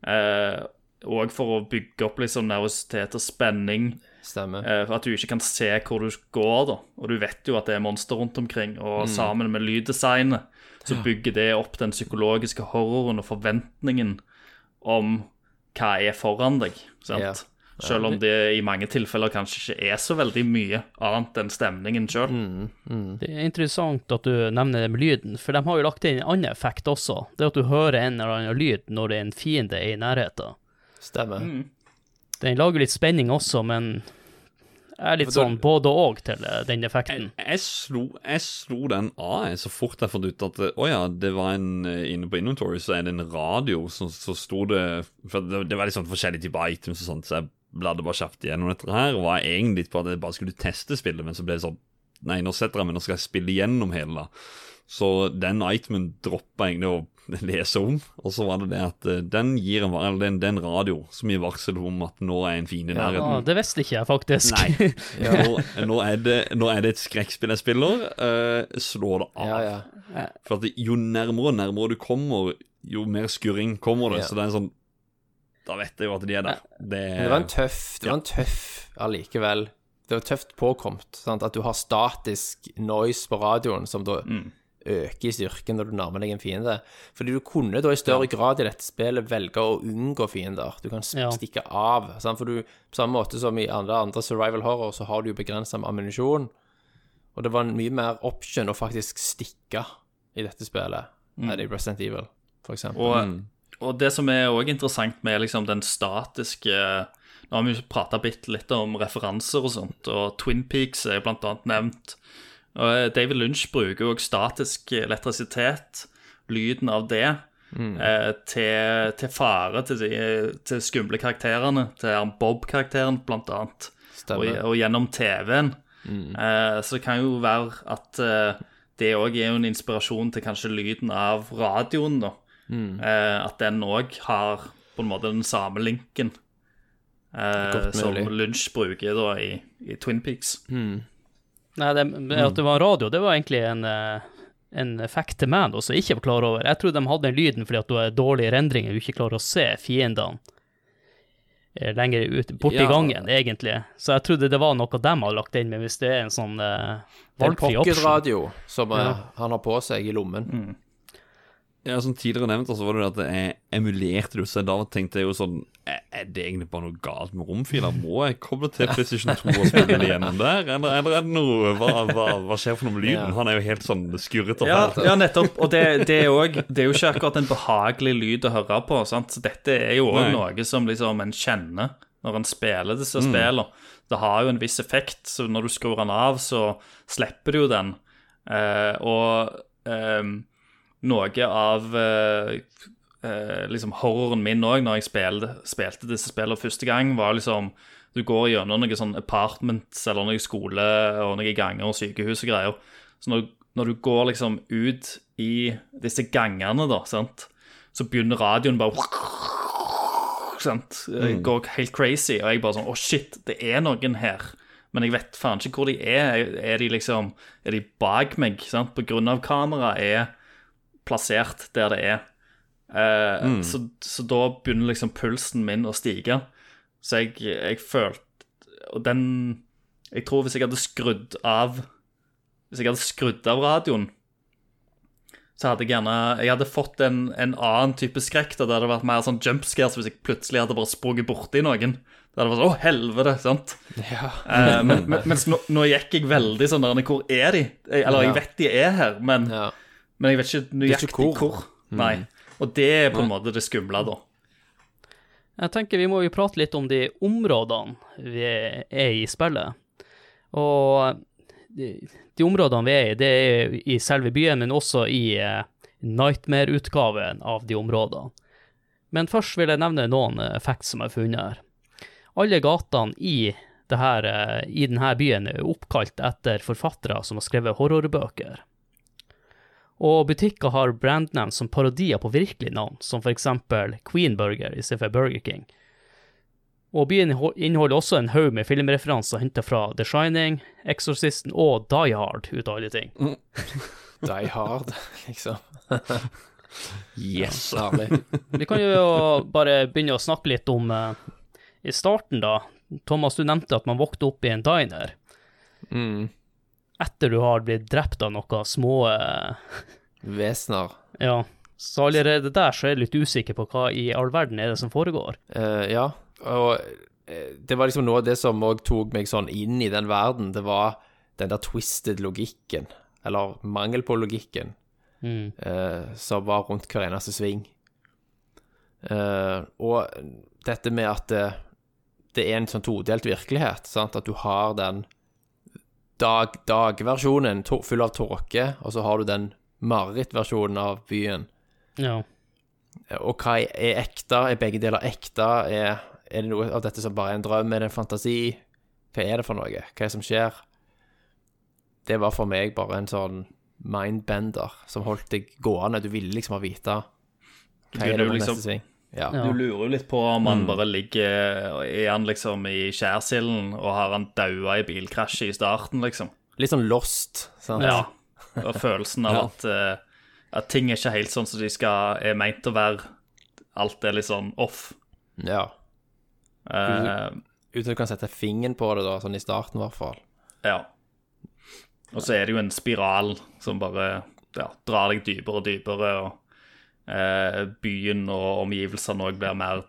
Eh, og for å bygge opp liksom nervøsitet og spenning. stemmer. Eh, For at du ikke kan se hvor du går, da. Og du vet jo at det er monster rundt omkring. Og sammen med lyddesignet så bygger det opp den psykologiske horroren og forventningen om hva er foran deg. Sant? Ja. Selv om det i mange tilfeller kanskje ikke er så veldig mye annet enn stemningen sjøl. Det er interessant at du nevner det med lyden, for de har jo lagt inn en annen effekt også. Det at du hører en eller annen lyd når det er en fiende er i nærheten. Stemmer. Den lager litt spenning også, men er litt sånn både og til eh, den effekten. Jeg slo, jeg slo den av jeg, så fort jeg fant ut at Å ja, det var en eh, inne på Inventory, så er det en radio, så, så sto det For det, det var litt sånn forskjellige typer items og sånt, så jeg bladde bare kjapt gjennom dette her, og var egentlig på at jeg bare skulle teste spillet, men så ble det sånn Nei, nå setter jeg meg, nå skal jeg spille gjennom hele, da. Så den itemen droppa egentlig å lese om, og så var det det at eh, den gir en, eller det er en- det er en radio som gir varsel om at nå er en fiende i Ja, nærheten. det visste ikke jeg faktisk. Nei. Nå, nå, er det, nå er det et skrekkspill jeg spiller. Uh, slå det av. Ja, ja. For at jo nærmere og nærmere du kommer, jo mer skurring kommer det. Ja. Så det er en sånn Da vet jeg jo at de er der. Det, det var en tøff Det var en tøff allikevel. Det var tøft påkomt. Sant? At du har statisk noise på radioen som da øker i styrken når du nærmer deg en fiende. Fordi du kunne da i større grad i dette spillet velge å unngå fiender. Du kan stikke av. Sant? For du, på samme måte som i andre, andre survival horror, så har du jo begrensa med ammunisjon. Og det var en mye mer option å faktisk stikke i dette spillet enn i Resident Evil, for eksempel. Og, og det som er også interessant med liksom den statiske Nå har vi jo prata bitte litt om referanser og sånt, og Twin Peaks er blant annet nevnt. Og eh, David Lynch bruker også statisk elektrisitet, lyden av det, eh, til, til fare til de til skumle karakterene, til Bob-karakteren blant annet, og, og gjennom TV-en. Eh, så det kan jo være at eh, det òg er jo en inspirasjon til kanskje lyden av radioen, da. Eh, at den òg har på en måte den samme linken eh, som. Lynch bruker da i, i Twin Peaks. Nei, det, det at det var radio, det var egentlig en, eh, en effekt til meg som jeg ikke var klar over. Jeg trodde de hadde den lyden fordi at du har dårlige rendringer, du ikke klarer å se fiendene eh, lenger ut, borti Ja. gangen, egentlig. Så jeg trodde det var noe de hadde lagt inn, men hvis det er en sånn uh, valgfri er en pocketradio som Ja. han har på seg i lommen. Ja, som tidligere nevnt, så var det det at jeg emulerte det, så da tenkte jeg jo sånn Er det egentlig bare noe galt med romfiler? Må jeg koble til PlayStation 2 og spille det gjennom der? Eller, eller er det noe hva, hva, hva skjer for noe med lyden? Han er jo helt sånn skurrete. Ja, ja nettopp. Og det, det, er også, det er jo ikke akkurat en behagelig lyd å høre på. Sant? Så dette er jo òg noe som liksom en kjenner når en spiller disse spillene. Det har jo en viss effekt, så når du skrur den av, så slipper du jo den. Eh, og ehm, noe av eh, eh, liksom horroren min òg, når jeg spilte, spilte disse spillene første gang, var liksom Du går gjennom noen sånn apartments eller noen skole og noen ganger og sykehus og greier. Så når, når du går liksom ut i disse gangene, da, sant, så begynner radioen bare sant, Går helt crazy, og jeg bare sånn Å, shit, det er noen her. Men jeg vet faen ikke hvor de er. Er de liksom Er de bak meg? sant? På grunn av kameraet er plassert der det er. Eh, så, så da begynner liksom pulsen min å stige. Så jeg, jeg følte Og den Jeg tror hvis jeg hadde skrudd av Hvis jeg hadde skrudd av radioen, så hadde jeg gjerne Jeg hadde fått en, en annen type skrekk. Da det hadde vært mer sånn jump scares hvis jeg plutselig hadde bare sprunget borti noen. Det hadde vært sånn Å, helvete! sant? Eh, men, men, mens nå, nå gikk jeg veldig sånn der Hvor er de? Jeg, eller jeg vet de er her, men, Ja. Men jeg vet ikke nøyaktig ikke hvor. hvor. Nei. Og det er på en måte det skumle, da. Jeg tenker vi må jo prate litt om de områdene vi er i spillet. Og de, de områdene vi er i, det er i selve byen, men også i eh, Nightmare-utgaven av de områdene. Men først vil jeg nevne noen effekter facts som jeg har funnet her. Alle gatene i, det her, eh, i denne byen er oppkalt etter forfattere som har skrevet horrorbøker. Og butikker har brandnavn som parodier på virkelige navn, som eksempel Queen Burger i stedet for Burger King. Og byen inneholder også en haug med filmreferanser hentet fra The Shining, Exorcisten og Die Hard, ut av alle ting. Die Hard, liksom. Yes. Vi kan jo bare begynne å snakke litt om uh, I starten, da. Thomas, du nevnte at man våkner opp i en diner Mm. Etter du har blitt drept av noen små eh, Vesener. Ja. Så allerede der så er jeg litt usikker på hva i all verden er det som foregår. Eh, ja, og eh, det var liksom noe av det som òg tok meg sånn inn i den verden. Det var den der twisted logikken, eller mangel på logikken, Mm. eh, som var rundt hver eneste sving. Eh, og dette med at det, det er en sånn todelt virkelighet, sant? at du har den dag, dagversjonen full av tåke, og så har du den marerittversjonen av byen. Ja. Og hva er ekte? Er begge deler ekte? Er, er det noe av dette som bare er en drøm? Er det en fantasi? Hva er det for noe? Hva er det som skjer? Det var for meg bare en sånn mindbender som holdt deg gående. Du ville liksom ha vite hva er det på liksom- neste sving. Ja. Du lurer jo litt på om han bare ligger Er han liksom i skjærsilden, og har han daua i bilkrasjet i starten, liksom? Litt sånn lost. Sant? Ja. Og følelsen av Ja. at, uh, at ting er ikke helt sånn som de skal, er meint å være. Alt er litt sånn off. ja. Uh, Uten at du kan sette fingeren på det, da, sånn i starten i hvert fall. ja. Og så er det jo en spiral som bare ja, drar deg dypere og dypere, og byen og omgivelsene òg blir mer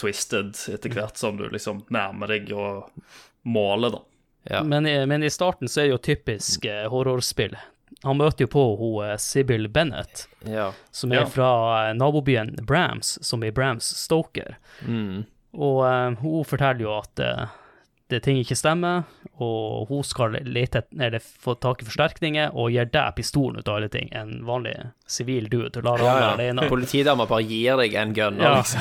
twisted etter hvert som du liksom nærmer deg og målet, da. Ja. Men, i- men i starten så er det jo typisk eh, horrorspill. Han møter jo på hun Sibyl Bennett, Ja. som er Ja. fra eh, nabobyen Brams, som er Brams Stoker. Mm. Og uh, hun forteller jo at eh, det ting ikke stemmer, og hun skal lete eller få tak i forsterkninger, og gir deg pistolen ut av alle ting. En vanlig sivil dude. Lar Ja, ja. alene. Politidama bare gir deg en gun. Ja. liksom.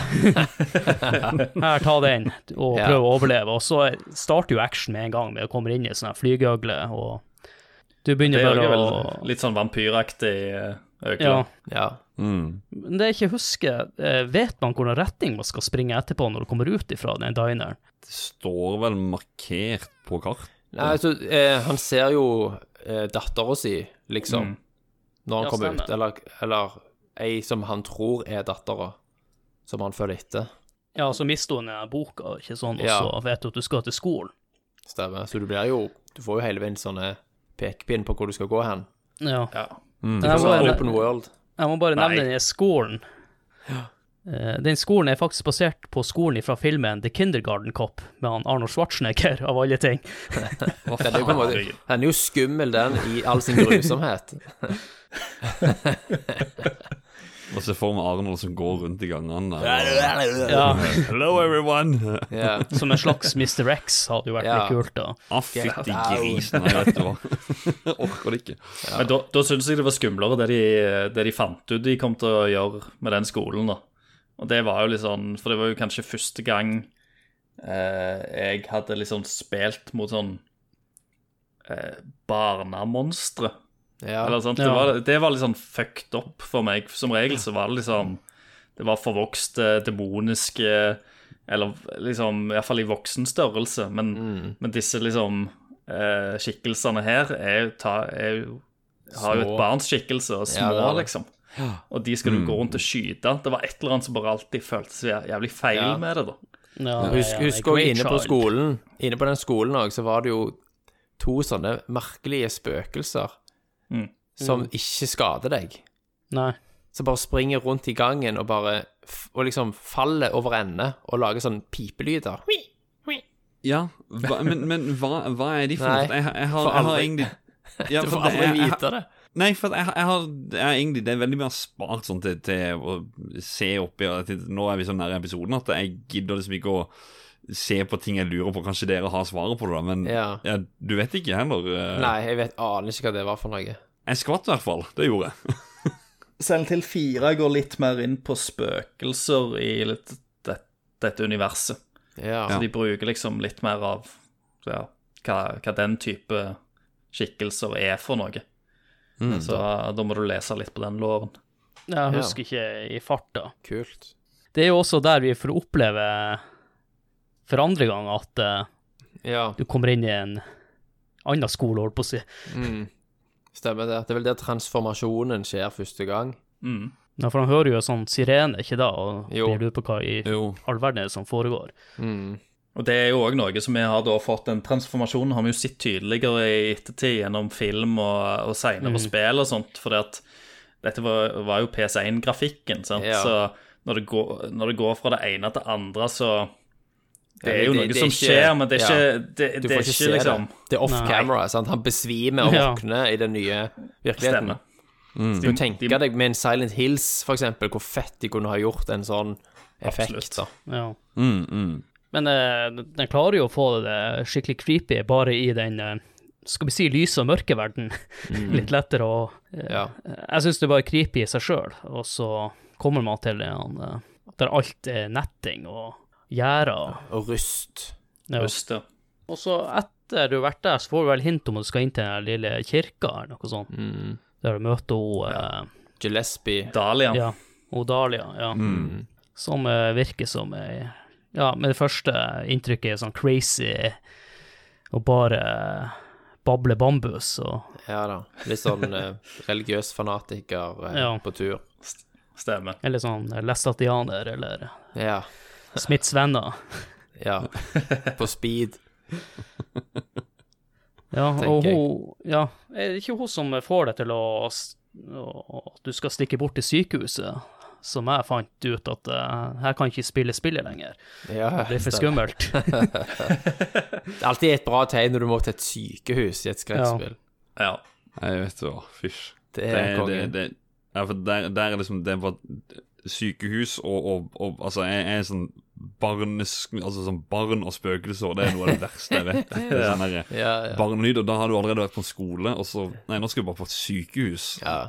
Her, ta den, og Ja. å overleve. Og så starter jo action med en gang, med å komme inn i sånne her flygøgle, og du begynner er bare å litt sånn vampyraktig eh, øgle. Ja. Ja. Mm. Men det jeg ikke husker, eh, vet man hvordan retning man skal springe etterpå når du kommer ut ifra den dineren? Det står vel markert på kart. Nei, altså, eh, han ser jo eh, dattera si, liksom, Mm. når han Ja, kommer stemmer. ut. Eller, eller ei som han tror er dattera, som han følger etter. Ja, så mister hun den boka, ikke sånn, og Ja. så vet du at du skal til skolen. Stemmer. Så du blir jo Du får jo hele veien sånne pekepinn på hvor du skal gå hen. Ja. Ja. Mm. Det er Sånn open world. Jeg må bare Nei. nevne den skolen. Ja. Den skolen er faktisk basert på skolen fra filmen The Kindergarten Cop, med han Arnold Schwarzenegger, av alle ting. Den er måte Den er jo skummel, den, i all sin grusomhet. Og så får vi Arnold som går rundt i gangene. Ja, Hello, everyone! Ja. Som en slags Mr. X hadde jo vært Ja. litt kult, da. Ah, fytti grisen, jeg vet du hva. Orker det ikke. Men da, da syns jeg det var skumlere det de, det de fant ut de kom til å gjøre med den skolen, da. Og det var jo litt sånn For det var jo kanskje første gang eh, jeg hadde liksom spilt mot sånn eh, barnemonstre. Ja. Eller sant? Det, var, det var litt sånn fucked up for meg. Som regel så var det liksom Det var forvokste, demoniske Eller liksom Iallfall i voksen størrelse. Men, men disse liksom eh, skikkelsene her er, ta, er Har jo et barns skikkelse, og Ja, små, det er det. liksom. Og de skal du gå rundt og skyte. Det var et eller annet som bare alltid føltes jævlig feil Ja. med det, da. Ja, Husk, ja, husk også inne på skolen Inne på den skolen òg, så var det jo to sånne merkelige spøkelser Mm. som ikke skader deg. Nei. Som bare springer rundt i gangen og bare Og liksom faller over ende og lager sånn pipelyder. Ja, hva, men, men hva, hva er de for noe? Jeg, jeg, har, for jeg har egentlig ja, Du får aldri jeg- jeg- vite det. Nei, for jeg, jeg har jeg har egentlig Det er veldig mye spart sånn til, til å se oppi og til, Nå er vi så nære episoden at jeg gidder liksom ikke å se på ting jeg lurer på. Kanskje dere har svaret på det, da, men Ja. ja, du vet ikke heller. eh. Nei, jeg vet aner ikke hva det var for noe. Jeg skvatt i hvert fall. Det gjorde jeg. Selv til fire går litt mer inn på spøkelser i litt det, dette universet. Ja. Så de bruker liksom litt mer av ja, hva, hva den type skikkelser er for noe. Så da må du lese litt på den loven. Jeg husker ikke i farta. Kult. Det er jo også der vi får oppleve for andre gang at uh, Ja. du kommer inn i en annen skole, holdt på å si. Mm. Stemmer det. Det er vel der transformasjonen skjer første gang. Mm. Ja, for han hører jo sånn sirene, ikke da, og Jo. blir lurer på hva i Jo. all verden er som foregår. Mm. Og det er jo òg noe som vi har da fått Den transformasjonen har vi jo sett tydeligere i ettertid gjennom film og, og senere spill og sånt, fordi at dette var, var jo PS1-grafikken, sant, Ja. så når det, går, når det går fra det ene til det andre, så Det er jo noe det er som ikke- skjer, men det er ja. ikke Det, det er ikke ikke liksom det. Det er off Nei. camera. sant? Han besvimer og Ja. i den nye virkeligheten. Stemmer. Du tenker deg med en Silent Hills, for eksempel, hvor fett de kunne ha gjort en sånn effekt. Absolutt. da. Ja. Mm, mm. Men uh, den klarer jo å få det skikkelig creepy bare i den uh, skal vi si lyse og mørke verden. Litt lettere å uh, Ja. Jeg syns det bare er creepy i seg sjøl, og så kommer man til en der alt er netting og gjerder. Og rust. Ja. Rust, ja. Og så etter du har vært der, så får du vel hint om at du skal inn til den lille kirka eller noe sånt. Mm. Der du møter hun eh, Gillespie. Dahlia. Ja, hun Dahlia, ja. Som eh, virker som ei Ja, med det første inntrykket er sånn crazy og bare eh, bable bambus og Ja da. Litt sånn eh, religiøs fanatiker eh, Ja. på tur. Stemmer. Eller sånn lestatianer eller Ja. Smiths venner. Ja. På speed. Ja, og hun Ja, er det ikke hun som får deg til å At du skal stikke bort til sykehuset? Som jeg fant ut at uh, her kan jeg ikke spille spillet lenger. Ja, Det er for skummelt. Det er alltid et bra tegn når du må til et sykehus i et skrekkspill. Ja. Jeg vet hva. Fysj. Det Det, er det, kongen. det, ja, for der, der er liksom Det var sykehus og, og, og Altså, jeg jeg er sånn barnes, altså sånn barn og spøkelser, det er noe av det verste jeg vet. Det sånn Ja, ja. Barnelyd, og da har du allerede vært på en skole, og så Nei, nå skal du bare på et sykehus. ja.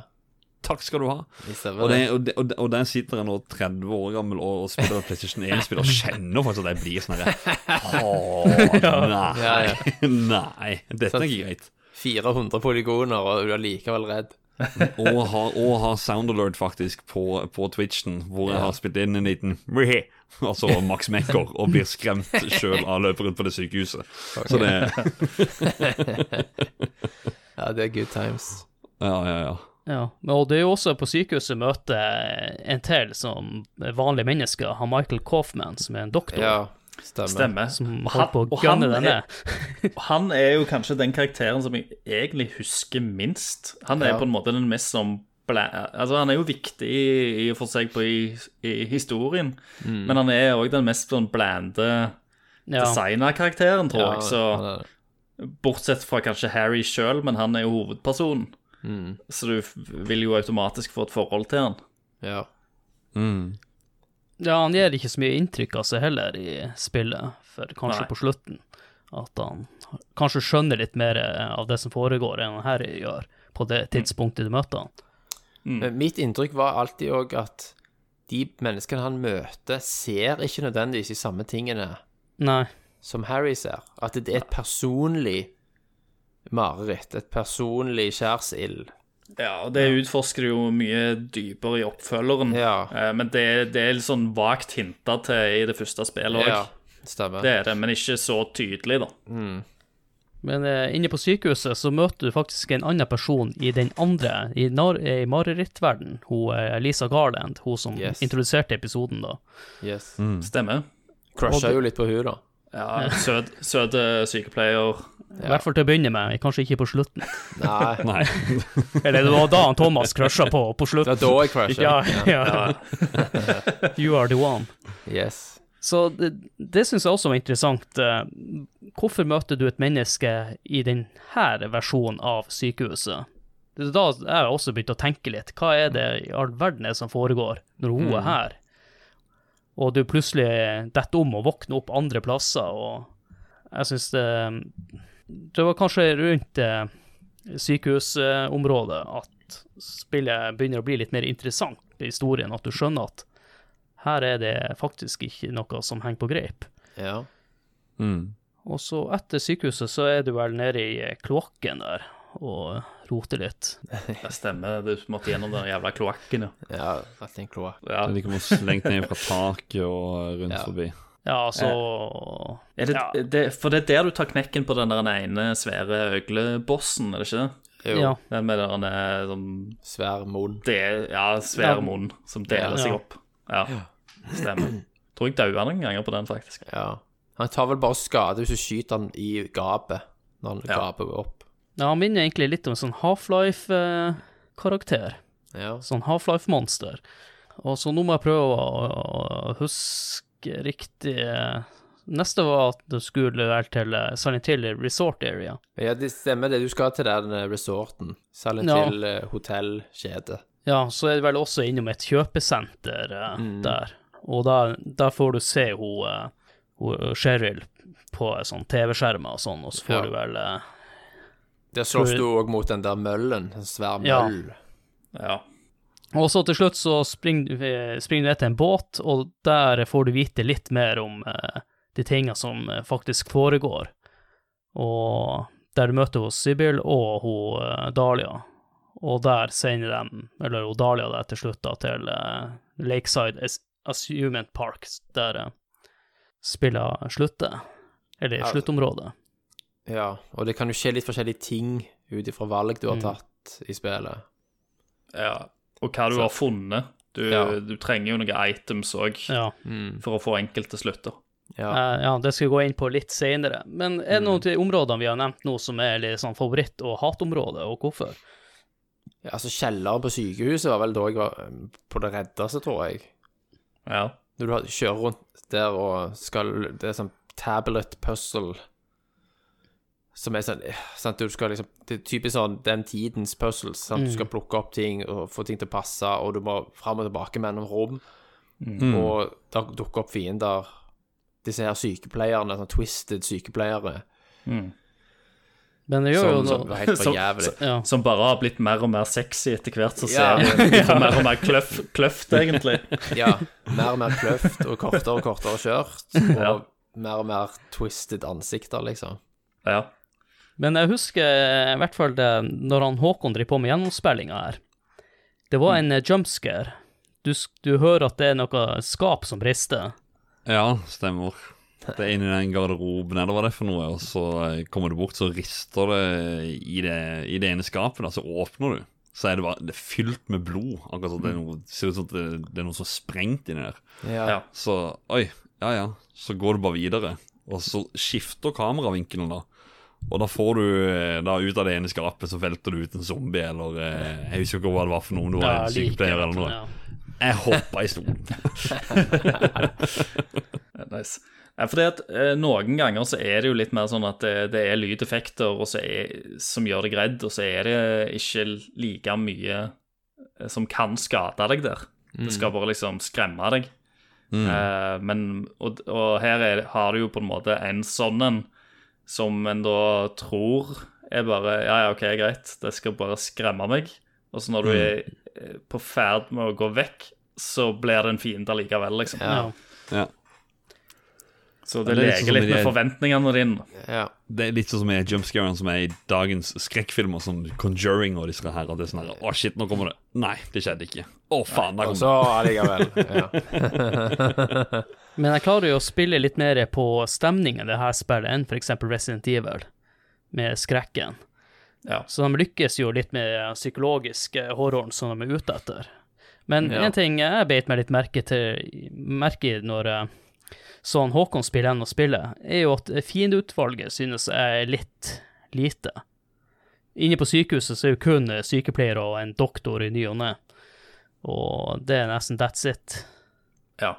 Takk skal du ha. Og, det, og, det, og, det, og der sitter jeg nå 30 år gammel og, spiller PlayStation 1-spill og kjenner faktisk at jeg blir sånn herre nei. Nei. Dette er ikke greit. 400 polygoner, og du er likevel redd. Og ha, og har sound alert faktisk på, på Twitchen, hvor jeg har spilt inn en liten Altså Max Mekker, og blir skremt sjøl av løperen på det sykehuset. Så det Ja, det er good times. Ja, ja, ja. Ja, og det er jo også på sykehuset møter en til som vanlige mennesker, har Michael Coffman, som er en doktor, Ja, stemmer. Stemmer. som Og på å gunne den ned. Han er jo kanskje den karakteren som jeg egentlig husker minst. Han er Ja. på en måte den mest som Altså, han er jo viktig i, og for seg på i, i historien, Mm. men han er òg den mest sånn blande Ja. designerkarakteren, tror Ja, jeg. Så bortsett fra kanskje Harry sjøl, men han er jo hovedpersonen. Mm. Så du vil jo automatisk få et forhold til han. Ja. Mm. Ja, han gir ikke så mye inntrykk av seg heller i spillet, for kanskje Nei. på slutten at han kanskje skjønner litt mer av det som foregår enn han Harry gjør på det tidspunktet du møter han. Mm. mitt inntrykk var alltid òg at de menneskene han møter, ser ikke nødvendigvis de samme tingene Nei. som Harry ser. At det er et personlig mareritt, et personlig skjærsild. Ja, og det utforsker jo mye dypere i oppfølgeren, Ja. Eh, men det, det er litt sånn vagt hinta til i det første spillet òg. Ja, stemmer. Det er det, men ikke så tydelig, da. Men eh, inne på sykehuset så møter du faktisk en annen person i den andre, i, nar- i marerittverden, hun eh, Lisa Garland, hun som Yes. introduserte episoden da. Yes. Stemmer. Crusha jo litt på hun da. Ja, søt, sykepleier. I hvert fall til å begynne med, kanskje ikke på slutten. Nei, Nei. Eller det var da han Thomas crusha på, på var slutten. da jeg crusha. Ja, ja. You are the one. Yes. Så det, det syns jeg også var interessant. Eh, Hvorfor møter du et menneske i denne versjonen av sykehuset? Det er Da jeg også begynte å tenke litt. Hva er det i all verden er som foregår når hun er her? og du plutselig detter om og våkner opp andre plasser, og jeg syns det Det var kanskje rundt eh, sykehusområdet at spillet begynner å bli litt mer interessant i historien, at du skjønner at her er det faktisk ikke noe som henger på greip. Ja. Mm. Og så etter sykehuset så er du vel nede i eh, kloakken der og roter litt. Det stemmer, du måtte gjennom den jævla kloakken, ja. ja rett i en kloakk. ja. De kommer slengt ned fra taket og rundt Ja. forbi. Ja, altså Er det, Ja. det, for det er der du tar knekken på den der ene svære øglebossen, er det ikke det? Jo, Ja. Den med den sånn svær munn. Ja, svær Ja. munn som deler Ja. seg opp. Ja, stemmer. Tror jeg daua noen ganger på den, faktisk. Ja. Han tar vel bare skade hvis du skyter han i gapet, når han Ja. gaper opp. Ja, han minner egentlig litt om en sånn Half-Life-karakter. Ja. Sånn Half-Life-monster. Og så nå må jeg prøve å, å riktig Neste var at du skulle vel til eh, Silent Hill Resort Area. ja, det stemmer det. Du skal til den eh, resorten. Silent Ja. Hill eh, hotellkjede. Ja, så er du vel også innom et kjøpesenter uh, Mm. der. Og der, der får du se hun, uh, hun Cheryl på sånn TV-skjermer og sånn, og så får Ja. du vel uh, Der slåss du òg mot den der møllen. En svær Ja. møll. Ja. Og så til slutt så springer du springer du ned til en båt, og der får du vite litt mer om eh, de tingene som eh, faktisk foregår. Og der du møter hos Sibyl og hun eh, Dahlia. Og der sender de, eller hun Dahlia der til slutt, da, til eh, Lakeside Assument Park, der eh, spillet slutter. Eller Ja. sluttområdet. Ja, og det kan jo skje litt forskjellige ting ut ifra valg du har Mm. tatt i spillet. ja. Og hva du har funnet. Du, Ja. du trenger jo noen items òg Ja. Mm. for å få enkelte slutter. Ja. Uh, ja, det skal vi gå inn på litt senere. Men er det noen av de områdene vi har nevnt nå som er litt sånn favoritt- og hatområde, og hvorfor? ja, altså Kjeller på sykehuset var vel da jeg var eh, på det reddeste, tror jeg. Ja. Når du kjører rundt der og skal Det er sånn tablet puzzle som er sånn eh, sant, Du skal liksom Det er typisk sånn den tidens puzzles. Sant? Du skal plukke opp ting og få ting til å passe, og du må fram og tilbake mellom rom. Mm. Og da dukker opp fiender. Disse her sykepleierne, sånn twisted sykepleiere, Men det gjør som, jo som noe var helt for Som- ja. Som bare har blitt mer og mer sexy etter hvert som Ja. serien får mer og mer kløff, kløft, egentlig. Ja, mer og mer kløft og kortere og kortere kjørt. Og Ja. mer og mer twisted ansikter, liksom. Ja. Men jeg husker i hvert fall det, når han Håkon driver på med gjennomspillinga her. Det var en eh, jumpscare. Du, du hører at det er noe skap som brister. Ja, stemmer. Det er inni den garderoben, eller hva det er for noe, og så eh, kommer du bort, så rister det i det, i det ene skapet, da, så åpner du. Så er det bare det er fylt med blod. Akkurat som det er noe, ser ut som det, det er noe som er sprengt inni der. Ja. Ja. Så oi, ja ja. Så går du bare videre. Og så skifter kameravinkelen, da. Og da får du eh, da ut av det ene skapet, så velter du ut en zombie, eller eh, Jeg husker ikke hva det var for noe, om det var Ja, en like, sykepleier eller noe. ja. Jeg hoppa i stolen. Nice. Ja, fordi at eh, Noen ganger så er det jo litt mer sånn at det, det er lydeffekter og så er, som gjør det redd, og så er det ikke like mye eh, som kan skade deg der. Det skal bare liksom skremme deg. Eh, men, og, og her er, har du jo på en måte en sånn en som en da tror er bare Ja, ja, OK, greit, det skal bare skremme meg. Og så når du er eh, på ferd med å gå vekk, så blir det en fiende likevel, liksom. Ja. Ja. Så det, det leker litt sånn litt med er, forventningene dine. ja. Det er litt sånn som er jumpscaren som er i dagens skrekkfilmer, som Conjuring og disse her. Og det er sånn her Å, shit, nå kommer det. Nei, det skjedde ikke. Å, faen, der kom så allikevel. Ja. Men jeg klarer jo å spille litt mer på stemningen det her spillet enn f.eks. Resident Evil, med skrekken. Ja. Så de lykkes jo litt med den psykologiske horroren som de er ute etter. Men Ja. en ting jeg beit meg litt merke til merke i når eh, sånn Håkon spiller enn å spille, er jo at fiendeutvalget synes jeg er litt lite. Inne på sykehuset så er jo kun sykepleiere og en doktor i ny og ne. Og det er nesten that's it. Ja.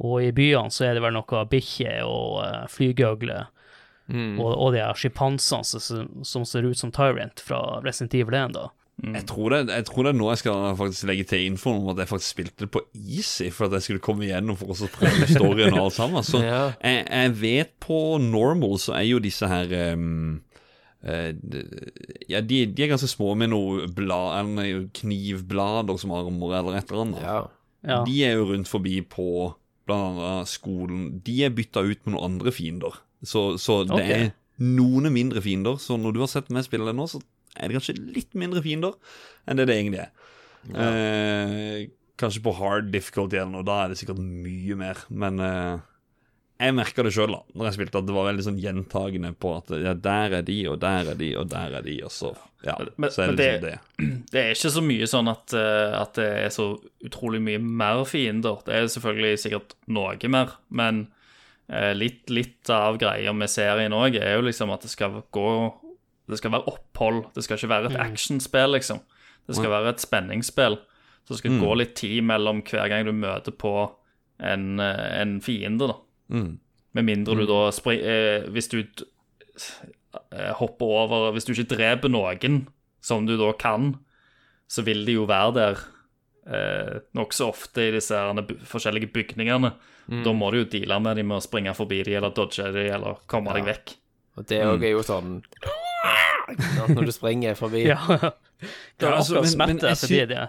Og i byene så er det vel noe bikkjer og uh, flygøgle Mm. og, og de her sjimpansene som, som ser ut som Tyrant fra Resident Evil 1, da. Jeg tror, det, jeg tror det er nå jeg skal faktisk legge til info om at jeg faktisk spilte det på easy for at jeg skulle komme igjennom for å prøve storyen og alt sammen. Så Ja. jeg, jeg vet på normal så er jo disse her eh, de- Ja, de, de er ganske små med noe blad, eller noe knivblader som armer eller et eller annet. Ja. Ja. De er jo rundt forbi på blant annet skolen. De er bytta ut med noen andre fiender. Så, så det okay. er noen mindre fiender. Så når du har sett meg spille det nå, så er det kanskje litt mindre fiender enn det det egentlig er. Eh, kanskje på hard difficulty eller noe, da er det sikkert mye mer. Men eh, jeg merka det sjøl, da, når jeg spilte, at det var veldig sånn gjentagende på at ja, der er de, og der er de, og der er de, og så Ja, Men- så er men det liksom det. det- Det er ikke så mye sånn at, eh, at det er så utrolig mye mer fiender. Det er selvfølgelig sikkert noe mer, men eh, litt, litt av greia med serien òg er jo liksom at det skal gå Det skal være opphold. Det skal ikke være et actionspill, liksom. Det skal være et spenningsspill. Så det skal gå litt tid mellom hver gang du møter på en, eh, en fiende, da. Mm. Med mindre du da spri eh, Hvis du eh, hopper over Hvis du ikke dreper noen som du da kan, så vil de jo være der eh, nokså ofte i disse forskjellige bygningene. Da må du jo deale med dem med å springe forbi dem eller dodge dem eller komme deg vekk. Og det òg er jo sånn Når du springer forbi. Ja. Det er akkurat smerte men- men jeg sy- det.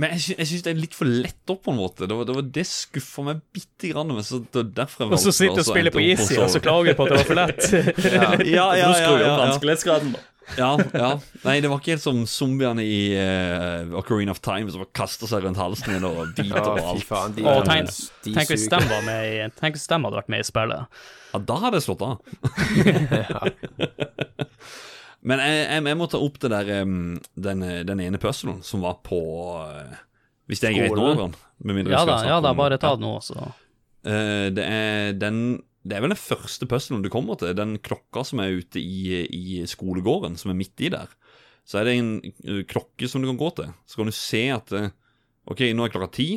Men jeg, sy jeg syns det er litt for lett opp på en måte. Det var det, var det skuffa meg bitte grann. Men så det var derfor jeg Og så sitter du og spiller på easy, og så klager du på at det var for lett. Ja, ja, ja, ja, ja, vanskelighetsgraden, da. ja, ja. Nei, det var ikke helt som zombiene i uh, Ocarina of Time som kaster seg rundt halsen din og biter Ja, på alt. faen. De, Å, tenk, de tenk hvis de var med i Tenk hvis de hadde vært med i spillet. Ja, da hadde jeg slått av. Men jeg, jeg, jeg må ta opp det der um, den, den ene puzzlen som var på uh, Hvis det er greit nå. Med mindre Ja da, ja da, bare ta det nå, så. Uh, det, er den, det er vel den første puzzlen du kommer til. Den klokka som er ute i, i skolegården, som er midt i der. Så er det en uh, klokke som du kan gå til. Så kan du se at eh, OK, nå er klokka ti.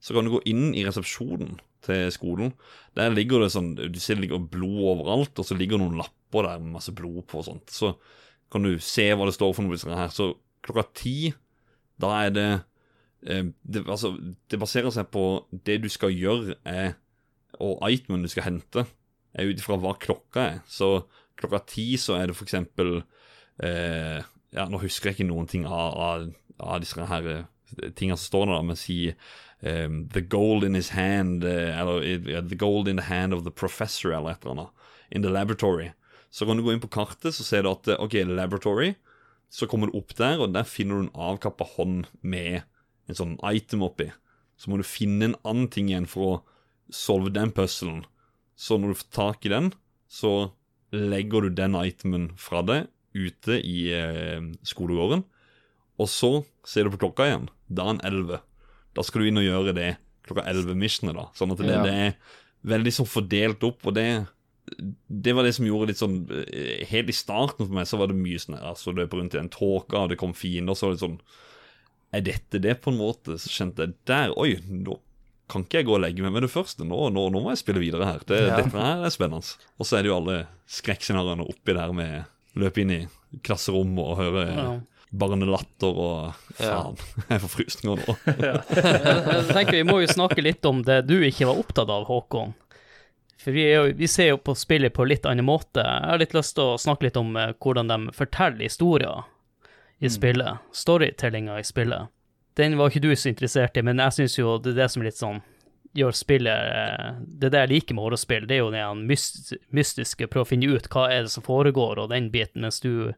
Så kan du gå inn i resepsjonen til skolen. Der ligger det sånn Du ser det ligger blod overalt, og så ligger det noen lapper der med masse blod på og sånt. Så kan du se hva det står for noe her. Så klokka ti, da er det eh, det, altså, det baserer seg på det du skal gjøre, er, og itemen du skal hente, er ut ifra hva klokka er. Så klokka ti så er det for eksempel eh, Ja, nå husker jeg ikke noen ting av, av, av disse her eh, tingene som står der, men si um, The gold in his hand eh, Eller uh, The gold in the hand of the professor, eller et eller annet. In the laboratory. Så kan du gå inn på kartet, så ser du at eh, OK, laboratory. Så kommer du opp der, og der finner du en avkappa hånd med en sånn item oppi. Så må du finne en annen ting igjen for å solve den puzzlen. Så når du får tak i den, så legger du den itemen fra deg ute i eh, skolegården. Og så ser du på klokka igjen. Da er den 11. Da skal du inn og gjøre det klokka 11-missionet, da. Sånn at det, Ja. det er veldig sånn fordelt opp, og det det var det som gjorde litt sånn eh, Helt i starten for meg så var det mye sånn Altså løpe rundt i den tåka, og det kom fiender, så var det sånn Er dette det, på en måte? Så kjente jeg der Oi, nå kan ikke jeg gå og legge meg med det første. Nå, nå, nå må jeg spille videre her. Det, Ja. Dette her er spennende. Og så er det jo alle skrekkscenarioene oppi der med løpe inn i klasserom og høre Ja. barnelatter og Faen, jeg får frysninger nå. Jeg tenker Vi må jo snakke litt om det du ikke var opptatt av, Håkon. For vi, jo, vi ser jo på spillet på litt annen måte. Jeg har litt lyst til å snakke litt om eh, hvordan de forteller historier i spillet. Storytellinga i spillet. Den var ikke du så interessert i, men jeg syns jo det er det som litt sånn gjør spillet eh, Det er det jeg liker med horrespill, det er jo det mystiske, prøve å finne ut hva er det som foregår, og den biten, mens du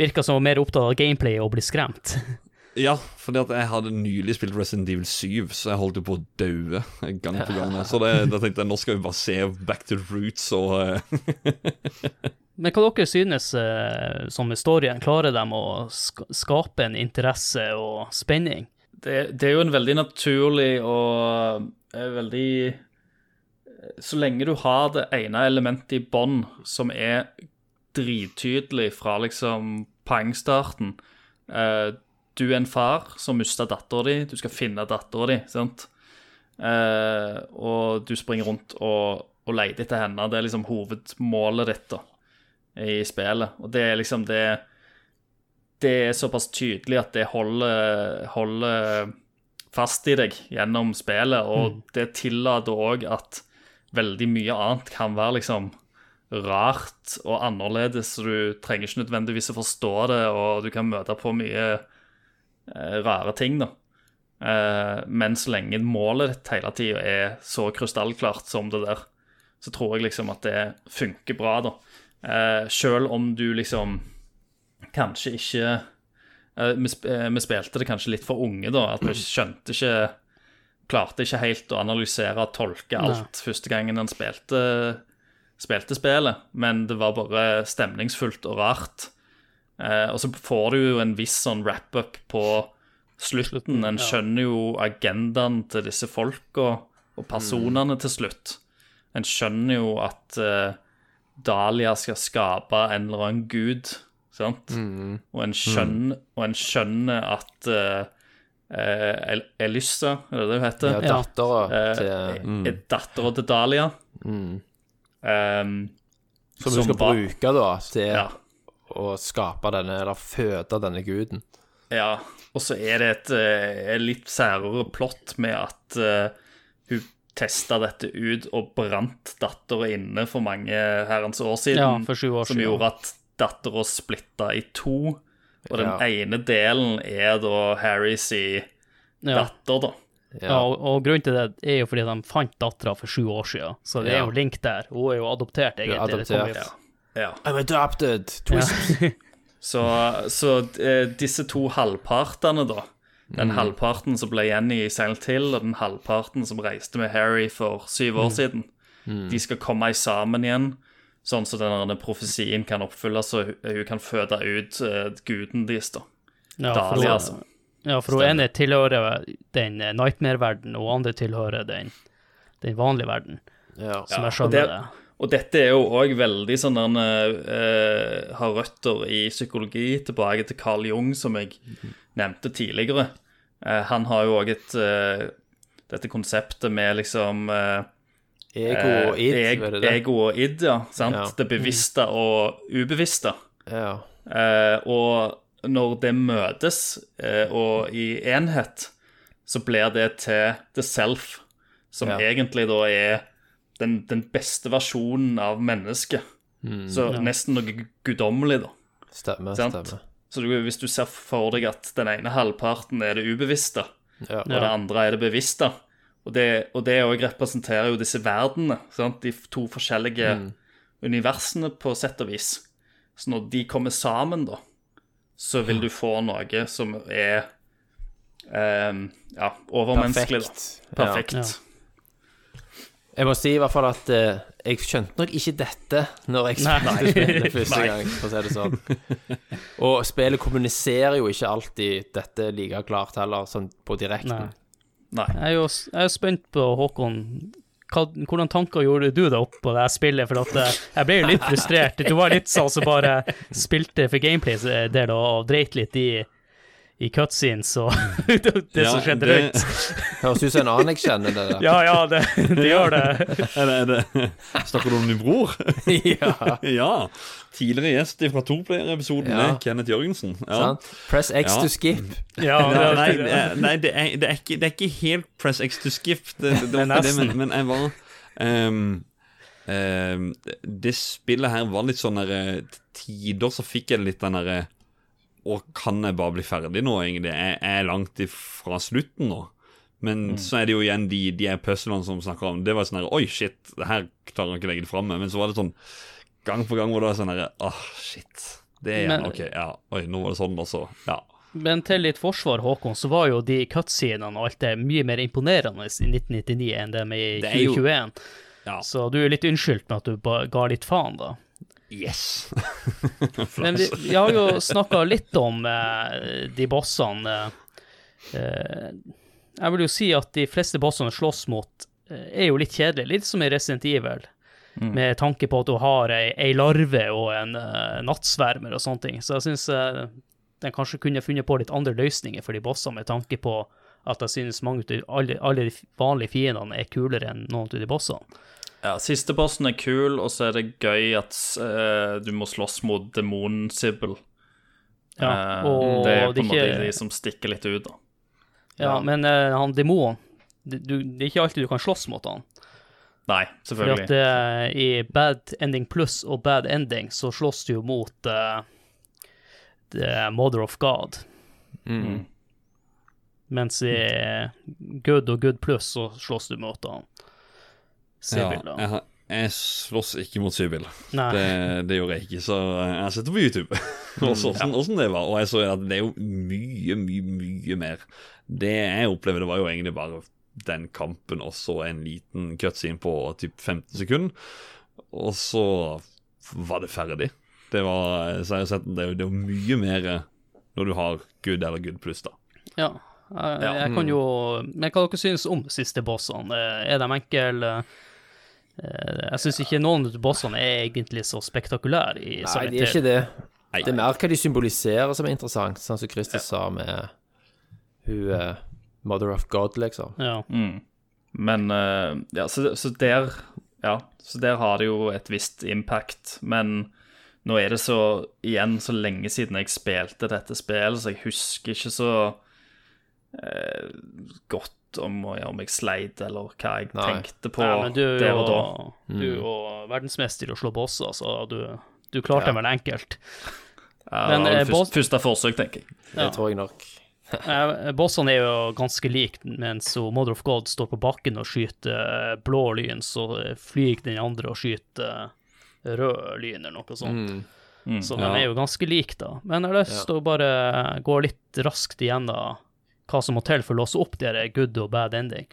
virker som mer opptatt av gameplay og blir skremt. Ja, fordi at jeg hadde nylig spilt Resident Evil 7, så jeg holdt jo på å daue gang på gang. Så det, da tenkte jeg nå skal vi bare se back to the roots og eh, Men hva dere synes eh, som historien? Klarer dem å sk skape en interesse og spenning? det, det er jo en veldig naturlig og eh, veldig Så lenge du har det ene elementet i bånn som er drittydelig fra liksom poengstarten eh, Du er en far som mista dattera di, du skal finne dattera di, sant? Eh, og du springer rundt og, og leter etter henne. Det er liksom hovedmålet ditt da, i spillet. Og det er liksom det det er såpass tydelig at det holder, holder fast i deg gjennom spillet, og det tillater òg at veldig mye annet kan være liksom rart og annerledes, så du trenger ikke nødvendigvis å forstå det, og du kan møte på mye rare ting, da. Eh, men så lenge målet ditt hele tida er så krystallklart som det der, så tror jeg liksom at det funker bra, da. Eh, Sjøl om du liksom kanskje ikke eh, vi, sp eh, vi spilte det kanskje litt for unge, da. At vi skjønte ikke Klarte ikke helt å analysere og tolke alt første gangen en spilte, spilte spillet. Men det var bare stemningsfullt og rart. Eh, og så får du jo en viss sånn wrap-up på slutten. En skjønner jo agendaen til disse folka og personene til slutt. En skjønner jo at eh, Dahlia skal skape en eller annen gud, sant? Og, en skjønner, og en skjønner at eh, eh, El Elyssa, er det det hun heter? Ja, dattera ja. til er dattera til Dahlia. Um, Som du skal var- bruke da til Ja. Å skape denne, eller føde denne guden. Ja, og så er det et, et litt særere plott med at uh, hun testa dette ut og brant dattera inne for mange herrens år siden. Ja, for sju år som gjorde at dattera splitta i to. Og den Ja. ene delen er da Harrys Ja. datter, da. Ja, og, og grunnen til det er jo fordi de fant dattera for sju år siden, så det er jo link der. Hun er jo adoptert, egentlig. Er Det kommer adoptert. jo- Ja. I'm adopted! Twist! Så, så eh, disse to halvpartene, da. Den Mm. halvparten som ble igjen i Silent Hill, og den halvparten som reiste med Harry for syv Mm. år siden, de skal komme sammen igjen. Sånn så denne profesien kan oppfylles, og hun, kan føde ut uh, guden deres, da. Ja, for Dahlia, altså. Ja, for hun ene tilhører den eh, nightmare-verden, og andre tilhører den, den vanlige verden, Ja. som jeg og skjønner det- det. Og dette er jo òg veldig sånn den uh, Har røtter i psykologi, tilbake til Carl Jung, som jeg nevnte tidligere. Uh, han har jo òg et uh, Dette konseptet med liksom eh, Ego og id, eg, det det? ego og id, ja. Sant? Ja. Det bevisste og ubevisste. Ja. Eh, og når det møtes eh, og i enhet, så blir det til the self, som Ja. egentlig da er den, den beste versjonen av mennesket. Mm. Så nesten noe guddommelig, da. Stemmer, stemmer. Så du, hvis du ser for deg at den ene halvparten er det ubevisste, Ja. og det andre er det bevisste, og det, og det også representerer jo disse verdenene, sant? de to forskjellige universene på sett og vis. Så når de kommer sammen, da, så vil du få noe som er ehm, ja, overmenneskelig. Perfekt. Da. Perfekt. Ja. Jeg må si i hvert fall at eh, jeg skjønte nok ikke dette når jeg spilte spillet første gang, for å si det sånn. Og spillet kommuniserer jo ikke alltid dette like klart heller, sånn på direkten. Nei. Nei. Jeg er jo jeg er spent på, Håkon, hva, hvordan tanker gjorde du deg opp på det spillet? For at eh, jeg ble jo litt frustrert. Du var litt sånn som bare spilte for gameplays del og dreit litt i, i cutscenes og det, det Ja, som skjedde det- rundt. Høres ut som en annen jeg kjenner det der. Ja, ja, det, det gjør det. Er det, er det Snakker du om din bror? ja. ja. Tidligere gjest fra Toplayer-episoden Ja. Kenneth Jørgensen. Ja. Press X Ja. to skip. Ja, Nei, det, nei, er- nei det, er, det, er ikke, det er ikke helt press X to skip, det, det, det, var ikke det, men, men jeg var um, um, det, spillet her var litt sånn der eh, Tider så fikk jeg litt den derre Å, kan jeg bare bli ferdig nå, egentlig? Jeg jeg er langt ifra slutten nå. Men så er det jo igjen de, de puzzlene som snakker om Det var sånn her Oi, shit, det her klarer jeg ikke legge det fram med. Men så var det sånn gang på gang hvor det var sånn herre Åh, shit. Det er Men- OK, ja. Oi, nå var det sånn, og så Ja. Men til litt forsvar, Håkon, så var jo de cutscenene og alt det mye mer imponerende i 1999 enn med i Det er jo- 2021. Ja. Så du er litt unnskyldt med at du ga litt faen, da. Yes. Men vi, vi har jo snakka litt om eh, de bossene. Eh, eh, jeg vil jo si at de fleste bossene slåss mot, eh, er jo litt kjedelige. Litt som i Resident Evil. Med tanke på at du har ei, ei larve og en eh, nattsvermer og sånne ting. Så jeg syns eh, den kanskje kunne funnet på litt andre løsninger for de bossene, med tanke på at jeg synes mange av alle, alle de vanlige fiendene er kulere enn noen av de bossene. Ja, Siste bossen er kul, og så er det gøy at uh, du må slåss mot demonen Sibyl. Ja, Eh, og det er på en måte ikke- de som stikker litt ut, da. Ja, men uh, han demonen det, det er ikke alltid du kan slåss mot han. Nei, For Fordi at uh, i Bad Ending Plus og Bad Ending så slåss du jo mot uh, The Mother of God. Mm. Mens i Good og Good Plus så slåss du mot han. Sibyl, Ja, jeg, jeg slåss ikke mot Sybil. Det, det gjorde jeg ikke, så jeg har sett det på YouTube. Også, åssen hvordan det var Og jeg så at det er jo mye, mye, mye mer. Det jeg opplevde, det var jo egentlig bare den kampen og så en liten cutscene på typ 15 sekunder. Og så var det ferdig. Det var Så jeg har sett det er jo, det mye mer når du har good eller good pluss, da. Ja. Jeg, jeg kan jo Men hva dere synes om siste bossene? Eh, Er de enkle? Eh, Jeg syns ikke noen av bossene er egentlig så spektakulære i Nei, de er ikke det. Nei. Det er mer hva de symboliserer som er interessant, sånn som Christer sa med hun uh, Mother of God, liksom. Ja. Men uh, ja, så, så der Ja, så der har det jo et visst impact. Men nå er det så igjen så lenge siden jeg spilte dette spillet, så jeg husker ikke så uh, godt om, om jeg sleit, eller hva jeg Nei. tenkte på Ja, men du er der og da. jo, du er jo verdensmester i å slå boss, så du, du klarte Ja. det vel enkelt. Ja, Men, det var eh, det boss- første, forsøk, tenker jeg. Ja. Det tror jeg nok. Eh, Bossene er jo ganske like, mens Mother of God står på bakken og skyter eh, blå lyn, så flyr den andre og skyter rød lyn, eller noe sånt. Mm. Så de Ja. er jo ganske like, da. Men jeg har lyst til å bare gå litt raskt igjennom hva som må til for å låse opp dere good og bad ending.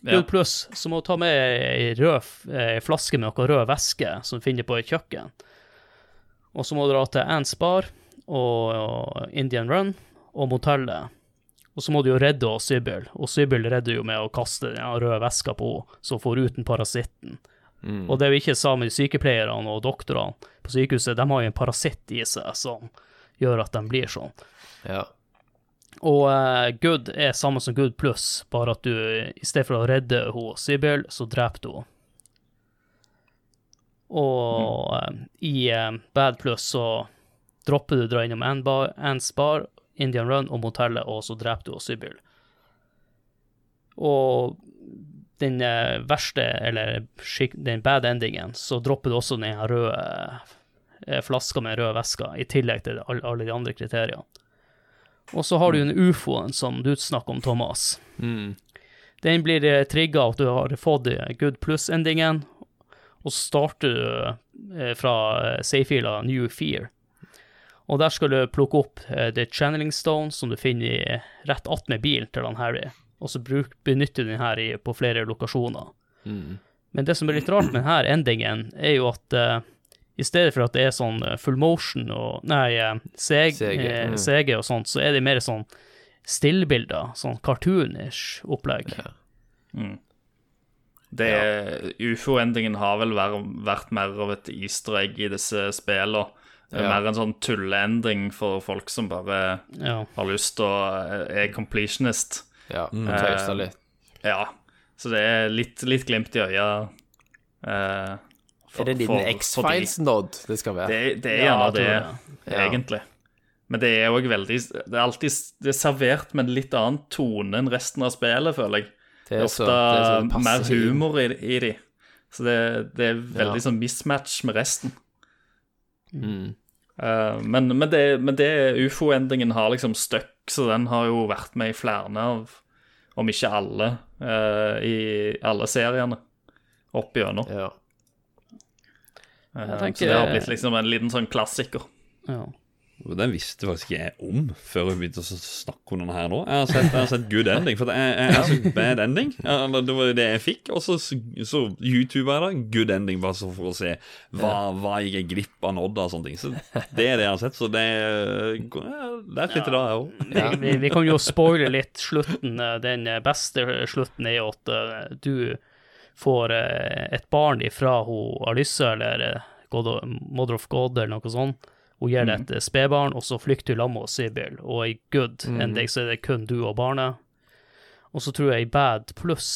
Ja. Good pluss, så må du ta med ei rød ei flaske med noe rød væske som du finner på et kjøkken. Og så må du dra til Ants Bar og, og Indian Run og motellet. Og så må du jo redde Sybil, og Sybil redder jo med å kaste den røde veska på henne, så får ut den parasitten. Og det er jo ikke samme sykepleierne og doktorene på sykehuset, de har jo en parasitt i seg som gjør at de blir sånn. Ja. Og uh, good er samme som good pluss, bare at du i stedet for å redde hun Sybil, så dreper du henne. Og eh, i uh, bad pluss så dropper du dra innom Ants Bar, Indian Run og motellet, og så dreper du hun Sybil. Og den eh, verste, eller den bad endingen, så dropper du også den røde eh, flaska med rød væske, i tillegg til alle de andre kriteriene. Og så har du den ufoen som du snakker om, Thomas. Mm. Den blir eh, trigga av at du har fått eh, good pluss-endingen, og så starter du eh, fra save-fila New Fear. Og der skal du plukke opp The Channeling Stone, som du finner rett attmed bilen til han Harry, og så bruk, benytter du den her på flere lokasjoner. Mm. Men det som er litt rart med denne endingen, er jo at i stedet for at det er sånn eh, full motion og Nei, eh, seg, CG, eh, mm. CG og sånt, så er det mer sånn stillbilder, sånn cartoonish opplegg. Ja. Det Ufo-endingen har vel vært, vært mer av et easter egg i disse spillene. Ja. Mer en sånn tulleendring for folk som bare Ja. har lyst til å er completionist. Ja, Mm. eh, litt. Ja, så det er litt, litt glimt i øya. eh, for- Er det en liten. X-Files-nod det skal være? Det, det er gjerne det, egentlig. Men det er òg veldig Det er alltid det er servert med en litt annen tone enn resten av spillet, føler jeg. Det er ofte det er så det passer mer humor i, i de. Så det, det er veldig Ja. sånn mismatch med resten. Mm. Uh, men, men det, men det ufo-endingen har liksom støkk, så den har jo vært med i flere av, om ikke alle, uh, i alle seriene opp igjennom. Ja. Jeg tenker- Så det har blitt liksom en liten sånn klassiker. ja. Den visste faktisk ikke jeg om før vi begynte å snakke om den her nå. Jeg har sett, jeg har sett Good Ending, for jeg, jeg, jeg har sett Bad Ending. Det var det jeg fikk. Og så, så YouTuber jeg da, Good Ending, bare så for å se hva, hva gikk jeg glipp av nådd og sånne ting. Så det er det jeg har sett. Så det Lærte litt i dag, jeg òg. Vi, vi, vi kan jo spoile litt slutten. Den beste slutten er jo at eh, du får eh, et barn ifra hun Alyssa, eller eh, God, Mother of God, eller noe sånt. Hun gir deg et eh, spedbarn, og så flykter hun sammen med Sibyl. Og i good ending så er det kun du og barnet. Og så tror jeg i bad pluss,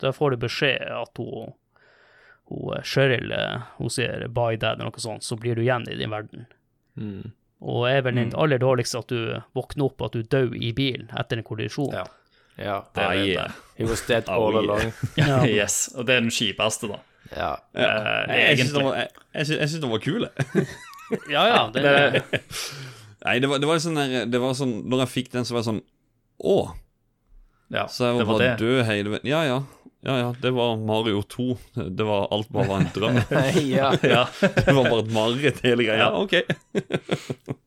da får du beskjed at hun, hun Cheryl hun sier 'bye, dad', eller noe sånt, så blir du igjen i din verden. Mm. Og er vel det den aller dårligste at du våkner opp at du dør i bilen etter en kollisjon. Ja. Ja. Ah, er det. yeah. He was dead Oh, all yeah. along. Yes, og det er den kjipeste, da. Ja. Eh, Jeg syns den egentlig. var, jeg, jeg syns- den var kul. jeg. Ja, ja. Det, Det, Nei, det var, det var sånn der, det var sånn Når jeg fikk den, så var jeg sånn Å! ja, Så jeg var, det var bare det. død hele veien. Ja, ja. Ja, ja, det var Mario 2. Det var alt bare var en drøm. ja. Ja. Det var bare et mareritt, hele greia. Ja. OK.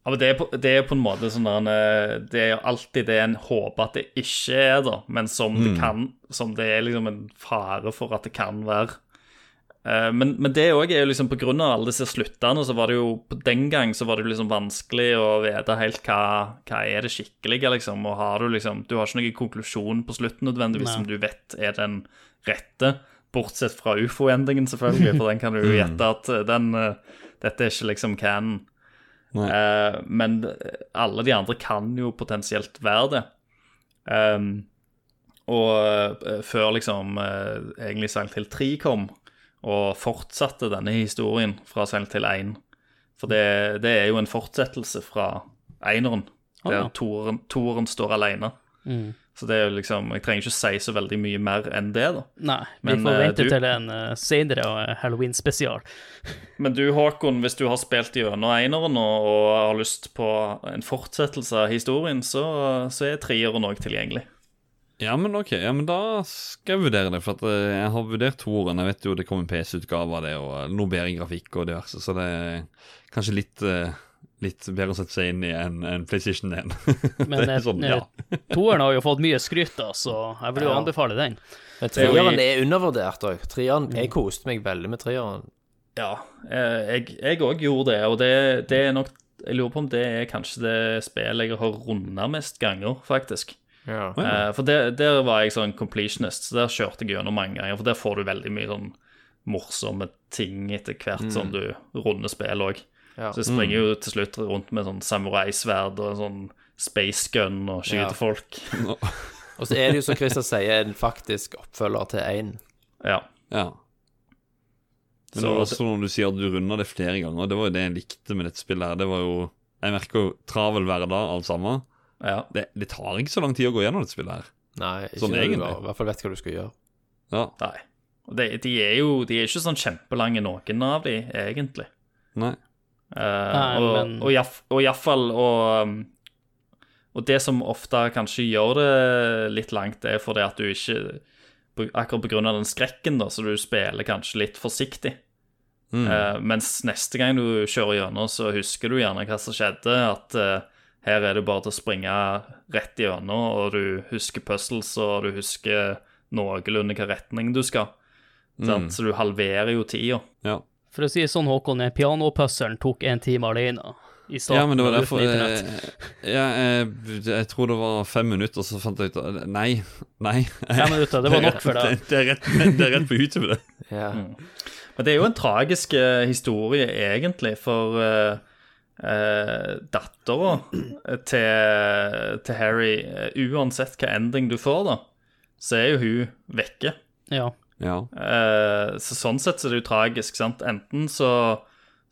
Ja, men det er, på, det er på en måte sånn der eh, Det er alltid det en håper at det ikke er, da, men som det kan Som det er liksom en fare for at det kan være. Eh, men, men det òg er jo liksom av alle disse sluttene, så var det jo den gang så var det jo liksom vanskelig å vite helt hva, hva er det skikkelige, liksom. Og har du liksom Du har ikke noen konklusjon på slutten nødvendigvis Nei. som du vet er den rette. Bortsett fra ufo-endingen, selvfølgelig, for den kan du jo gjette at eh, den Dette er ikke liksom canon. Eh, men alle de andre kan jo potensielt være det. Um, og eh, før liksom eh, egentlig Silent Hill 3 kom, og fortsatte denne historien fra Silent Hill 1. For det, det er jo en fortsettelse fra eineren, der Ah. toeren, toeren står alene. Mm. Så det er jo liksom Jeg trenger ikke si så veldig mye mer enn det, da. Nei, vi Men, får eh, vente du- til en uh, senere eh, Halloween-spesial. Men du Håkon, hvis du har spilt gjennom eineren og, og har lyst på en fortsettelse av historien, så, så er treeren òg tilgjengelig. Ja, men ok, ja, men da skal jeg vurdere det. For at jeg har vurdert toeren. Jeg vet jo det kom en PC-utgave av det, og noe bedre grafikk og diverse. Så det er kanskje litt, eh, litt bedre å sette seg inn i enn en PlayStation 1. Men det eh, sånn, eh, ja. toeren har jo fått mye skryt, da, så jeg vil jo Ja. anbefale den. Er treeren er undervurdert òg. Jeg koste meg veldig med treeren. Ja, eh, jeg òg gjorde det, og det, det er nok Jeg lurer på om det er kanskje det spillet jeg har runda mest ganger, faktisk. Ja. Eh, For der, der var jeg sånn completionist, så der kjørte jeg gjennom mange ganger. For der får du veldig mye sånn morsomme ting etter hvert som du runder spill òg. Ja. Så jeg springer jo til slutt rundt med sånn samuraisverd og sånn space gun og skyter Ja. folk. Og så er det jo, som Christer sier, en faktisk oppfølger til én. Ja. ja. Men Så det var også når du sier at du runda det flere ganger, det var jo det jeg likte med dette spillet her. Det var jo Jeg merker jo travel hverdag, alt sammen. ja. Det, det tar ikke så lang tid å gå gjennom dette spillet her. Nei, ikke Sånn når du egentlig. bare- i hvert fall vet hva du skal gjøre. Ja. Nei. Og de, de er jo de er ikke sånn kjempelange, noen av de, egentlig. Nei. Eh, Nei, og, men- og, iallf- og iallfall og, um, og det som ofte kanskje gjør det litt langt, er fordi at du ikke Akkurat av den skrekken, da, så du spiller kanskje litt forsiktig. Mm. Uh, mens neste gang du kjører gjennom, så husker du gjerne hva som skjedde. At uh, her er det bare til å springe rett gjennom, og du husker puzzles, og du husker noenlunde hva retning du skal. Mm. Så du halverer jo tida. Ja. For å si det sånn, Håkon, eh, pianopuzzelen tok en time alene i starten. ja, men det var derfor jeg, eh, ja, jeg, jeg tror det var fem minutter, så fant jeg ut at Nei. Nei. Fem minutter, det var nok for deg. Det, det, er, rett, det er rett på YouTube, det. Ja. Men det er jo en tragisk eh, historie, egentlig, for uh, dattera til, til Harry eh, Uansett hva ending du får, da, så er jo hun vekke. Ja. Ja. Eh, så sånn sett så er det jo tragisk, sant. Enten så,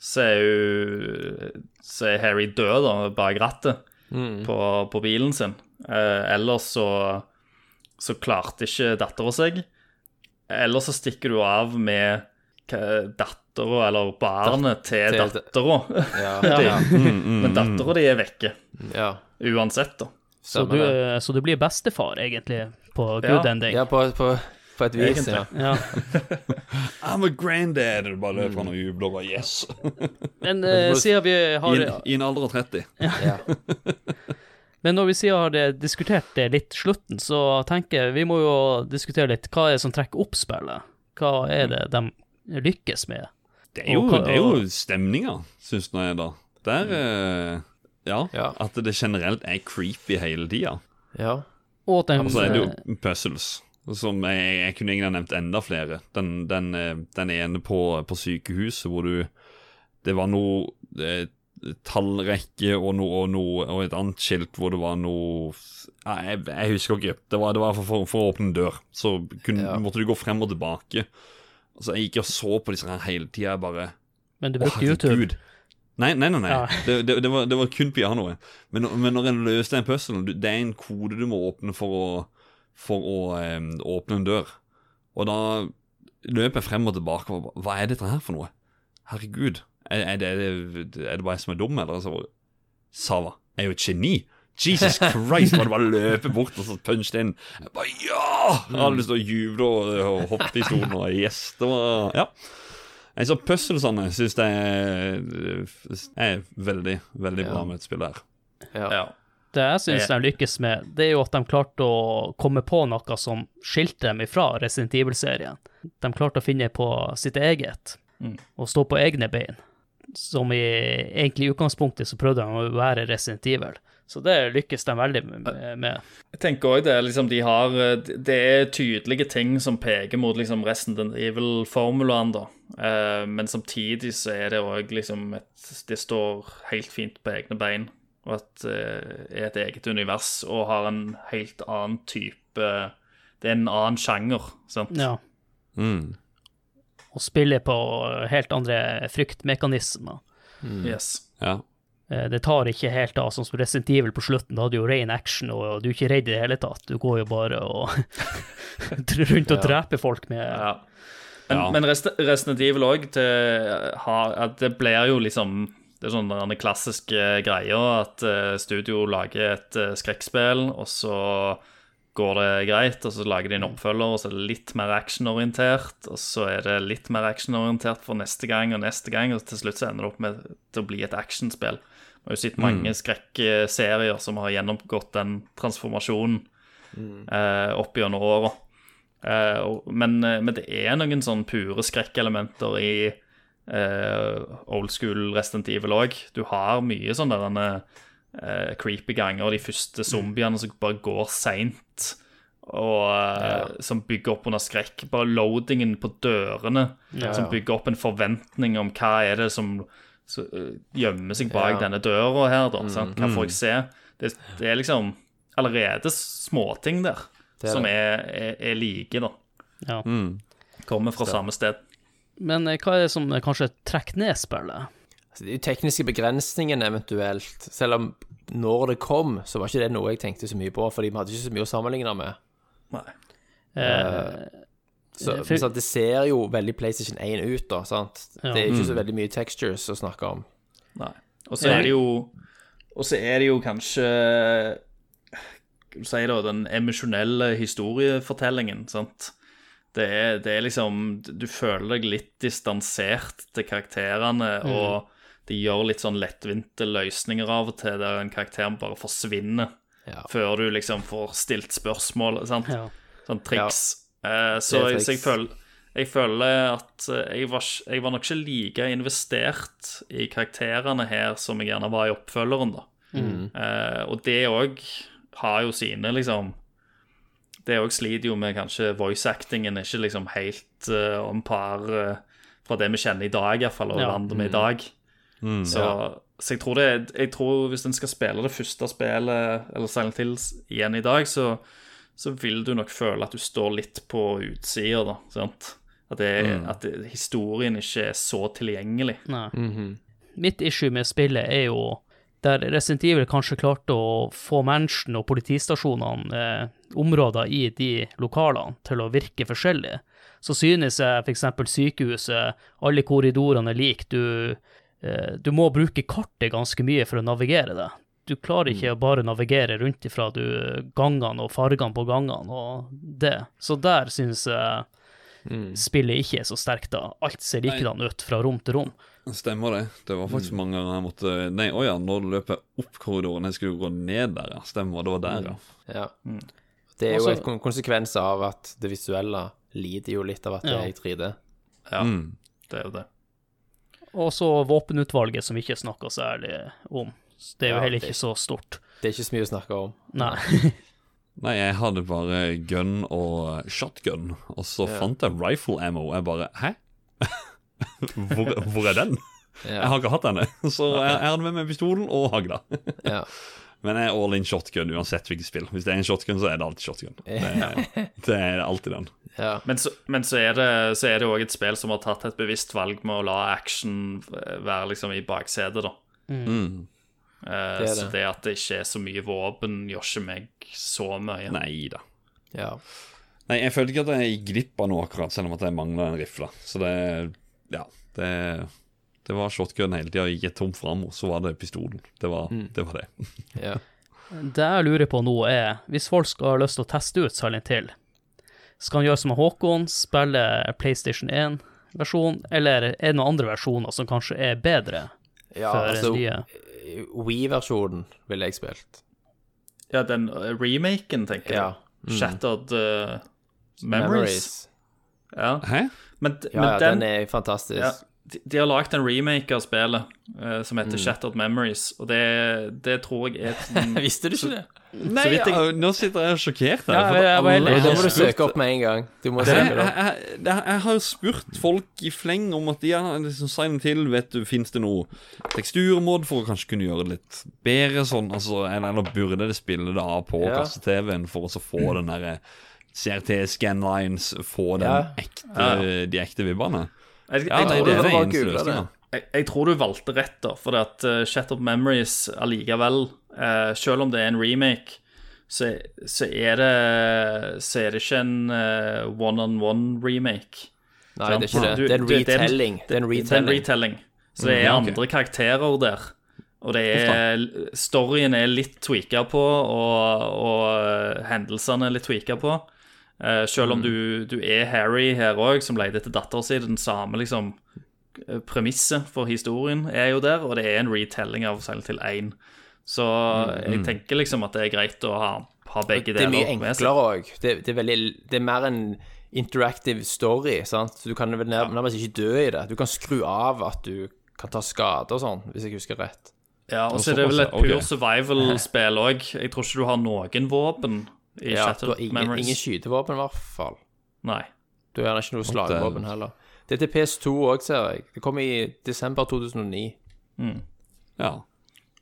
så er jo Så er Harry død, da, bak rattet på, på bilen sin. Eh, eller så så klarte ikke dattera seg. Eller så stikker du av med dattera, eller barnet til til- dattera. Ja. Ja. ja. Men dattera di er vekke, ja. uansett, da. Så du, så du blir bestefar, egentlig, på good Ja. ending. Ja, på, på, på et vis, Egentlig. ja. Ja. I'm a granddad! Og du bare løper han og jubler og bare yes. Men uh, siden vi har I en alder av 30. ja. Men når vi sier har eh, diskutert det litt slutten, så tenker jeg vi må jo diskutere litt hva er det som trekker opp spillet. Hva er det de lykkes med? Det er jo, Og hva- det er jo stemninga, syns nå jeg, da. Der eh, ja, Ja. At det generelt er creepy hele tida. ja. Og at de, Og så er det jo puzzles. Som jeg, jeg kunne egentlig ha nevnt enda flere. Den, den, eh, den ene på, på sykehuset hvor du Det var noe eh, tallrekke og noe, og noe Og et annet skilt hvor det var noe ja, jeg, jeg husker ikke. Det var, det var for, for, for å åpne en dør. Så kunne, Ja. måtte du gå frem og tilbake. Altså, jeg gikk og så på disse her hele tida. Jeg bare Men du brukte YouTube. Nei, nei, nei. nei. Ja. Det, det, det, var, det var kun pianoet. Men, men når en løste en puzzle, det er en kode du må åpne for å, for å eh, åpne en dør. Og da løp jeg frem og tilbake og Hva er dette her for noe? Herregud. Er, er, det, er, det, er det bare jeg som er dum, eller? Så, Sava er jo et geni. Jesus Christ, var det bare å løpe bort og så punche inn. Jeg bare, ja! Jeg hadde lyst til å juble og, og hoppe i stolen og yes. Det var Ja. Jeg så puzzlesene syns jeg er, er veldig, veldig bra Ja. med et spill der. Ja. Ja. Det jeg syns de lykkes med, det er jo at de klarte å komme på noe som skilte dem ifra Resident Evil-serien. De klarte å finne på sitt eget, og stå på egne bein. Som i egentlig utgangspunktet så prøvde de å være Resident Evil. Så det lykkes de veldig med. Jeg tenker også det, liksom, de har, det er tydelige ting som peker mot liksom, Resident Evil-formulaen, da. Eh, men samtidig så er det òg liksom et Det står helt fint på egne bein, og at det er et eget univers og har en helt annen type Det er en annen sjanger, sant. Ja. Mm. Og spiller på helt andre fryktmekanismer. Yes. Ja. Eh, Det tar ikke helt av, sånn som Resident Evil på slutten. Da hadde du jo ren action, og du er ikke redd i det hele tatt. Du går jo bare og rundt og Ja. dreper folk med Ja. Men, Ja. men Resident Evil òg, det blir jo liksom Det er sånn den klassiske greier at eh, studio lager et eh, skrekkspill, og så går det greit, og så lager de en oppfølger, og så er det litt mer actionorientert, og så er det litt mer actionorientert for neste gang og neste gang, og til slutt så ender det opp med til å bli et actionspill. Vi har jo sett mange skrekkserier som har gjennomgått den transformasjonen eh, opp gjennom åra. Eh, men, eh, men det er noen sånn pure skrekkelementer i eh, old school Resident Evil òg. Du har mye sånn der denne, eh, creepy ganger, de første zombiene som bare går seint, og eh, som bygger opp under skrekk. Bare loadingen på dørene, som bygger opp en forventning om hva er det som så, gjemmer seg bak Ja. denne døra her, da. Sant? Hva får jeg se? Det, det er liksom allerede småting der Det er som er, er, er like, da. Ja. Kommer fra samme sted. Men eh, hva er det som kanskje trekker ned spillet? Altså, det er jo tekniske begrensningene eventuelt. Selv om når det kom, så var ikke det noe jeg tenkte så mye på, fordi vi hadde ikke så mye å sammenligne med. Nei. Uh, Så, For- så det ser jo veldig PlayStation 1 ut, da. sant? Ja. Det er ikke så veldig mye textures å snakke om. Nei. Og så er det jo Og så er det jo kanskje Skal du si da, den emosjonelle historiefortellingen, sant. Det er, det er liksom Du føler deg litt distansert til karakterene, og de gjør litt sånn lettvinte løsninger av og til, der en karakter bare forsvinner Ja. før du liksom får stilt spørsmål, sant. ja. Sånn triks. Eh, så, Det er jeg, så jeg, triks. føler, jeg føler at eh, jeg var, jeg var nok ikke like investert i karakterene her som jeg gjerne var i oppfølgeren, da. Eh, og det òg har jo sine, liksom Det òg sliter jo med kanskje voice-actingen er ikke liksom helt uh, om par uh, fra det vi kjenner i dag, iallfall, og Ja. vant med i dag. Så, så jeg tror det Jeg tror hvis en skal spille det første spillet, eller Silent Hills, igjen i dag, så, så vil du nok føle at du står litt på utsida, da. Sant? At, det, at det, historien ikke er så tilgjengelig. Nei. Mitt issue med spillet er jo der Resident Evil kanskje klarte å få mansion og politistasjonene, eh, områder i de lokalene, til å virke forskjellig, så synes jeg f.eks. sykehuset, alle korridorene er like. Du, eh, du må bruke kartet ganske mye for å navigere det. Du klarer ikke å bare navigere rundt ifra du, gangene og fargene på gangene og det. Så der synes jeg spillet ikke er så sterkt, da. Alt ser likedan ut fra rom til rom. Stemmer det. Det var faktisk mange ganger jeg måtte Nei, å ja, nå løper jeg opp korridoren. Jeg skulle gå ned der, ja. Stemmer, det var der, ja. Ja. Det er jo en et kon- konsekvens av at det visuelle lider jo litt av at det er i 3D. Ja, Mm. det er jo det. Og så våpenutvalget, som vi ikke snakker særlig om. Det er jo Ja, heller det- ikke så stort. Det er ikke så mye å snakke om. Nei. Nei, jeg hadde bare gun og shotgun, og så fant jeg rifle ammo. Jeg bare Hæ? hvor, hvor er den? Jeg har ikke hatt denne. Så jeg, jeg hadde med meg pistolen og hagla. ja. Men jeg er all in shotgun uansett hvilket spill. Hvis det er en shotgun, så er det alltid shotgun. Det er, det er alltid den. Ja. Men så, men så er det så er det òg et spill som har tatt et bevisst valg med å la action være liksom i baksetet, da. Mm. Eh, Det er Så det. det at det ikke er så mye våpen, gjør ikke meg så mye. Nei da. ja. Nei, jeg følte ikke at jeg gikk glipp av noe akkurat, selv om at jeg mangla en rifle. Så det Ja, det det var shotgun hele tida. Gikk tom fram, og så var det pistolen. Det var det. Var det. ja. Det jeg lurer på nå er, hvis folk skal ha lyst til å teste ut Silent Hill, skal han gjøre som Håkon, spille PlayStation 1-versjon, eller er det noen andre versjoner som kanskje er bedre ja for altså, nye? Wii-versjonen ville jeg spilt. Ja, den eh, remaken, tenker jeg. Ja. Mm. Shattered eh, Memories. Ja. Hæ? Men, Ja, men ja, den, den er fantastisk. ja, de, de har lagd en remake av spillet uh, som Mm. heter Shattered Memories, og det, det tror jeg er sånn- Visste du ikke det? Nei, vidt jeg- ja, nå sitter jeg sjokkert her. Ja, ja, alle Da må du søke opp med en gang. Du må søke det opp. jeg, jeg, jeg har spurt folk i fleng om at ja, liksom signet til. vet du, fins det noe teksturmåte for å kanskje kunne gjøre det litt bedre sånn, altså, eller, eller burde det spille det av på Ja. kasse-TV-en for å få få den derre CRT scanlines, få den Ja. ekte, de ekte vibbene? Jeg, Ja, jeg, nei, tror det er det. løsninga. jeg, jeg tror du valgte rett, da, for at uh, Shattered Memories allikevel, uh, selv om det er en remake, så, så, er, det, så er det ikke en eh, one-on-one-remake. Nei, det er ikke det. Du- Det er en du- det er en- retelling. Det er en Det er en retelling. retelling. Så det er ja, ok. andre karakterer der. Og det er Storyen er litt tweaka på, og, og eh, hendelsene er litt tweaka på. Eh, selv om du, du er Harry her òg, som leter etter datteren sin. Den samme liksom eh, premisset for historien er jo der, og det er en retelling av Silent Hill 1. Så jeg tenker liksom at det er greit å ha, ha begge Det er mye med seg. enklere òg. Det, det, det er mer en interactive story. sant? Så Du kan vel nærmest ikke dø i det. Du kan skru av at du kan ta skade og sånn, hvis jeg husker rett. Ja, og så er det vel et pure survival-spill òg. Jeg tror ikke du har noen våpen i Ja, Shattered ingen, Memories. ingen skytevåpen, i hvert fall. Nei. Du har ikke noe slagvåpen heller. Det er til PS2 òg, ser jeg. Det kom i desember 2009. Ja.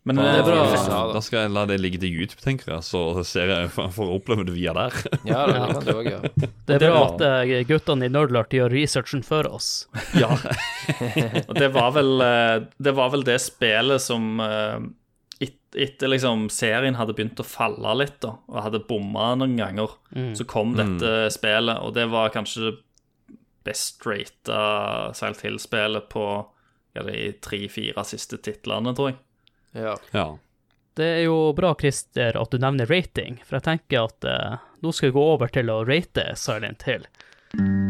Men Det er eh, bra. Da, da skal jeg la det ligge til YouTube, tenker jeg, så ser jeg for, å oppleve det via der. Ja, det kan det, også, ja. Det er bra at eh, guttene i Nerdlart gjør researchen for oss. ja. Og det var vel eh, Det var vel det spillet som Etter liksom serien hadde begynt å falle litt, da, og hadde bomma noen ganger, så kom dette spillet, og det var kanskje det best rata Silent Hill-spillet på ja, de tre-fire siste titlene, tror jeg. Ja. ja. Det er jo bra, Christer, at du nevner rating, for jeg tenker at eh, nå skal vi gå over til å rate Silent Hill. Eh,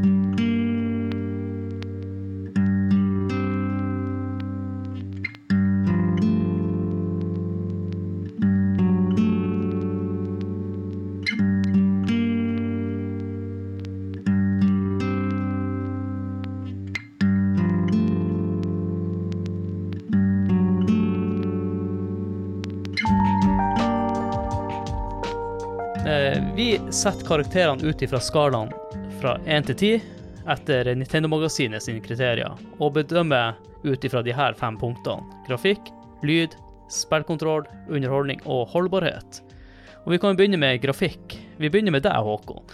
setter karakterene ut ifra skalaen fra 1 til 10 etter Nintendo-magasinet sine kriterier, og bedømmer ut ifra de her fem punktene. Grafikk, lyd, spillkontroll, underholdning og holdbarhet. Og vi kan begynne med grafikk. Vi begynner med deg, Håkon.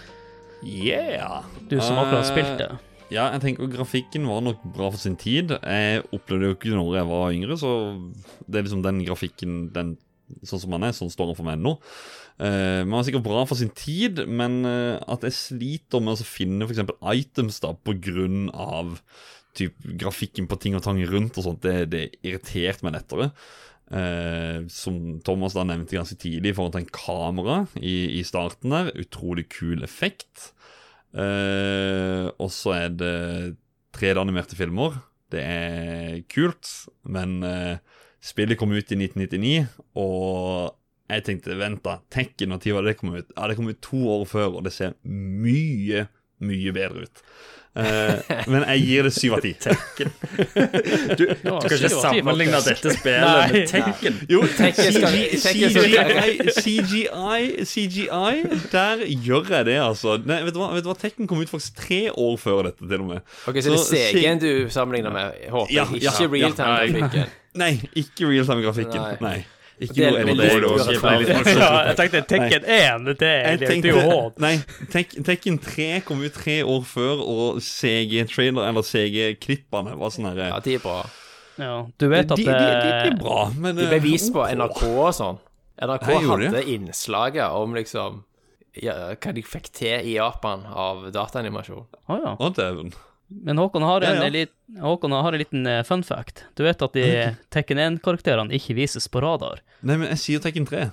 Yeah! Du som akkurat Eh, spilte. Ja, jeg tenker grafikken var nok bra for sin tid. Jeg opplevde jo ikke når jeg var yngre, så det er liksom den grafikken den, sånn som den er, sånn står den for meg nå. Uh, man var sikkert bra for sin tid, men uh, at jeg sliter med å finne f.eks. items da av typ, grafikken på ting og tang rundt og sånt, det, det irriterte meg lettere. Uh, som Thomas da nevnte ganske tidlig i forhold til en kamera i, i starten der. Utrolig kul effekt. Eh, og så er det 3D-animerte filmer. Det er kult, men eh, spillet kom ut i 1999, og jeg tenkte vent, da. Tekken, når tid var det kom ut? Ja, det kom ut to år før, og det ser mye, mye bedre ut. Uh, men jeg gir det syv av ti. Tekken. Du, du kan ikke sammenligne dette spillet med Tekken. Jo, Tekken skal- CGI, Tekken CGI, CGI, CGI, der gjør jeg det, altså. Nei, vet, du hva, vet du hva, Tekken kom ut faktisk tre år før dette, til og med. Ok, Så det er CG-en du sammenligner med? Håper Ja, jeg. ja, Ikke ja. realtime-grafikken. Nei, ikke realtime-grafikken. Nei. Ikke Det noe veldig det, det også. urettferdig. Ja, jeg tenkte Tekken 1, det er, Jeg jo tenkte, håp. nei, Tek, Tekken 3 kom ut tre år før, og CG-trailer, eller CG-klippene, var sånn herre Ja, de er bra. Ja, du vet at de, de, de de er bra, men De ble eh, vist på. NRK og sånn. NRK Hei, hadde de? innslaget om liksom ja, hva de fikk til i Japan av dataanimasjon. Å ja. Å, dæven. Men Håkon har en, Ja, ja. Lit, Håkon har en liten eh, fun fact. Du vet at de Tekken 1-karakterene ikke vises på radar. Nei, men jeg sier Tekken 3.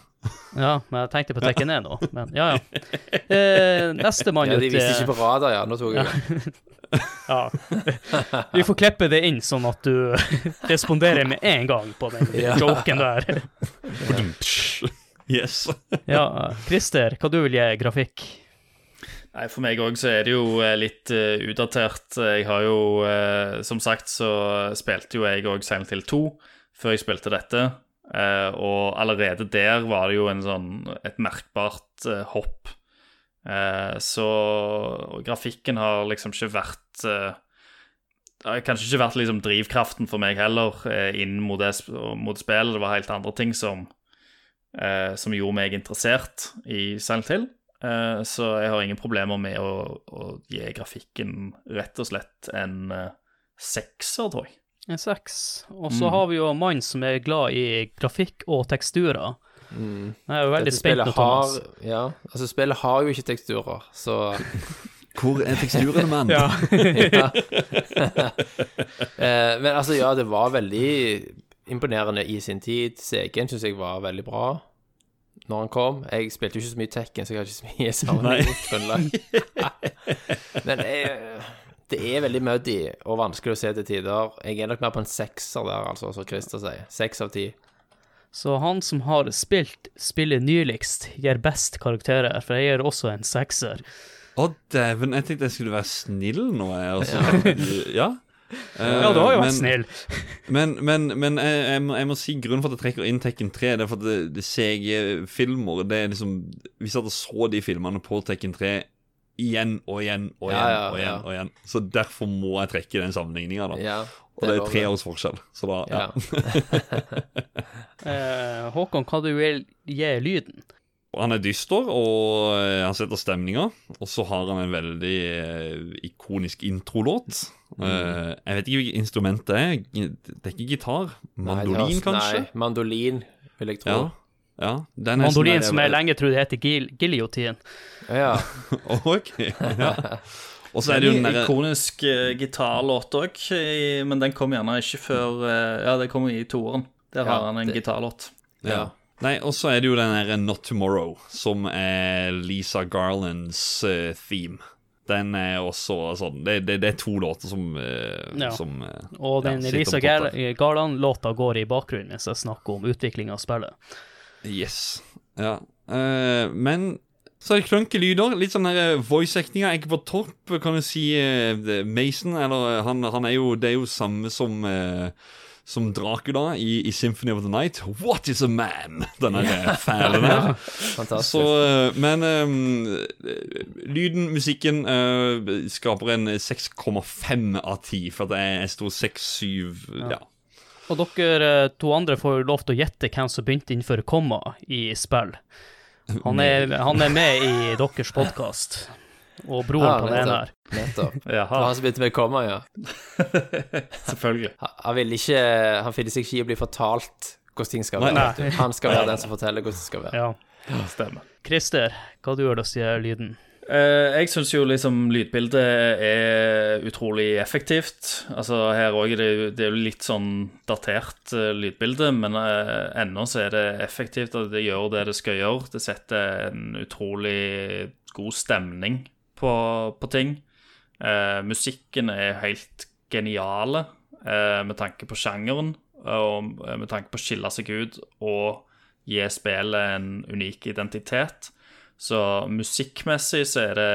Ja, men jeg tenkte på Tekken 1 nå. Men ja, ja. Eh, Nestemann Ja, ut de viste eh, ikke på radar, ja. Nå tok jeg det. Ja. Vi får klippe det inn, sånn at du responderer med en gang på den Ja. joken der. Yes. Ja, Christer, hva du vil gi grafikk? Nei, For meg òg så er det jo eh, litt uh, utdatert. Jeg har jo, uh, som sagt, så spilte jo jeg òg Silent Hill 2 før jeg spilte dette. Uh, og allerede der var det jo en sånn, et merkbart uh, hopp. Uh, så grafikken har liksom ikke vært kanskje ikke vært liksom drivkraften for meg heller inn mot det, mot spillet. Det var helt andre ting som, som gjorde meg interessert i Silent Hill. Eh, Så jeg har ingen problemer med å, å gi grafikken rett og slett en eh, sekser, tror jeg. En seks. Og så har vi jo mannen som er glad i grafikk og teksturer. Jeg er jo veldig spilt spent spillet Thomas. har, ja, altså spillet har jo ikke teksturer, så Hvor er teksturene, mann? Ja. eh, Men altså, ja, det var veldig imponerende i sin tid. CG-en syns jeg var veldig bra når han kom. Jeg spilte jo ikke så mye Tekken, så jeg har ikke så mye sammenligningsgrunnlag. Men jeg, det er veldig muddy og vanskelig å se til tider. Jeg er nok mer på en sekser der, altså, som Christer sier. Seks av ti. Så han som har spilt spillet nyligst, gir best karakterer, for jeg gir også en sekser. Å, dæven. Jeg tenkte jeg skulle være snill nå, jeg. Altså. Ja. Ja, du har jo vært snill. Men, men, men jeg, jeg, må, jeg må si grunnen for at jeg trekker inn Tekken 3, det er for at det, det CG-filmer Det er liksom Vi satt og så de filmene på Tekken 3 igjen og igjen og igjen Ja, ja, og igjen. ja. og igjen Så derfor må jeg trekke den sammenligninga, da. Ja, og det er tre års forskjell. Så da ja. Ja. Eh, Håkon, hva du vil gi lyden? Han er dyster, og eh, han setter stemninga. Og så har han en veldig eh, ikonisk introlåt. Mm. Eh, jeg vet ikke hvilket instrument det er. Det er ikke gitar. Nei, det Mandolin, kanskje? Nei, mandolin, vil jeg tro. Ja. ja. Den er Mandolin, sånn som jeg lenge trodde heter gil giljotin. Ja. Ok, ja. Og så er det jo den derre ikonisk uh, gitarlåt òg, men den kom gjerne ikke før uh, Ja, det kommer i toeren. Der Ja, har han en det- gitarlåt. ja. Nei, og så er det jo den derre Not Tomorrow, som er Lisa Garlands uh, theme. Den er også sånn Det, det, det er to låter som, uh, Ja. som uh, Og den Ja, Lisa. Gar- Garland-låta går i bakgrunnen mens jeg snakker om utvikling av spillet. Yes. Ja. Men så er det klønke lyder. Litt sånn voice-actinga ikke på topp, kan du si. Mason, eller han, han er jo Det er jo samme som eh, som Dracula i, i Symphony of the Night. What is a man? Den der fæle der. Fantastisk. Så, eh, men um, lyden, musikken, uh, skaper en 6,5 av 10, for at jeg, jeg sto 6-7 ja. Og dere to andre får lov til å gjette hvem som begynte innenfor komma i spill. Han er, han er med i deres podkast, og broren Ah, på den ene her. Nettopp. Det var han som begynte med komma, ja. selvfølgelig. Han- Han vil ikke Han finner seg ikke i å bli fortalt hvordan ting skal være. Nei, nei. Han skal være den som forteller hvordan det skal være. Ja. Stemmer. Christer, hva du gjør da, sier lyden? Uh, jeg syns jo liksom lydbildet er utrolig effektivt. Altså Her òg er det, det er jo litt sånn datert uh, lydbilde, men uh, ennå så er det effektivt, og det gjør det det skal gjøre. Det setter en utrolig god stemning på, på ting. Eh, musikken er helt geniale eh, med tanke på sjangeren, og eh, med tanke på å skille seg ut og gi spillet en unik identitet. Så musikkmessig så er det,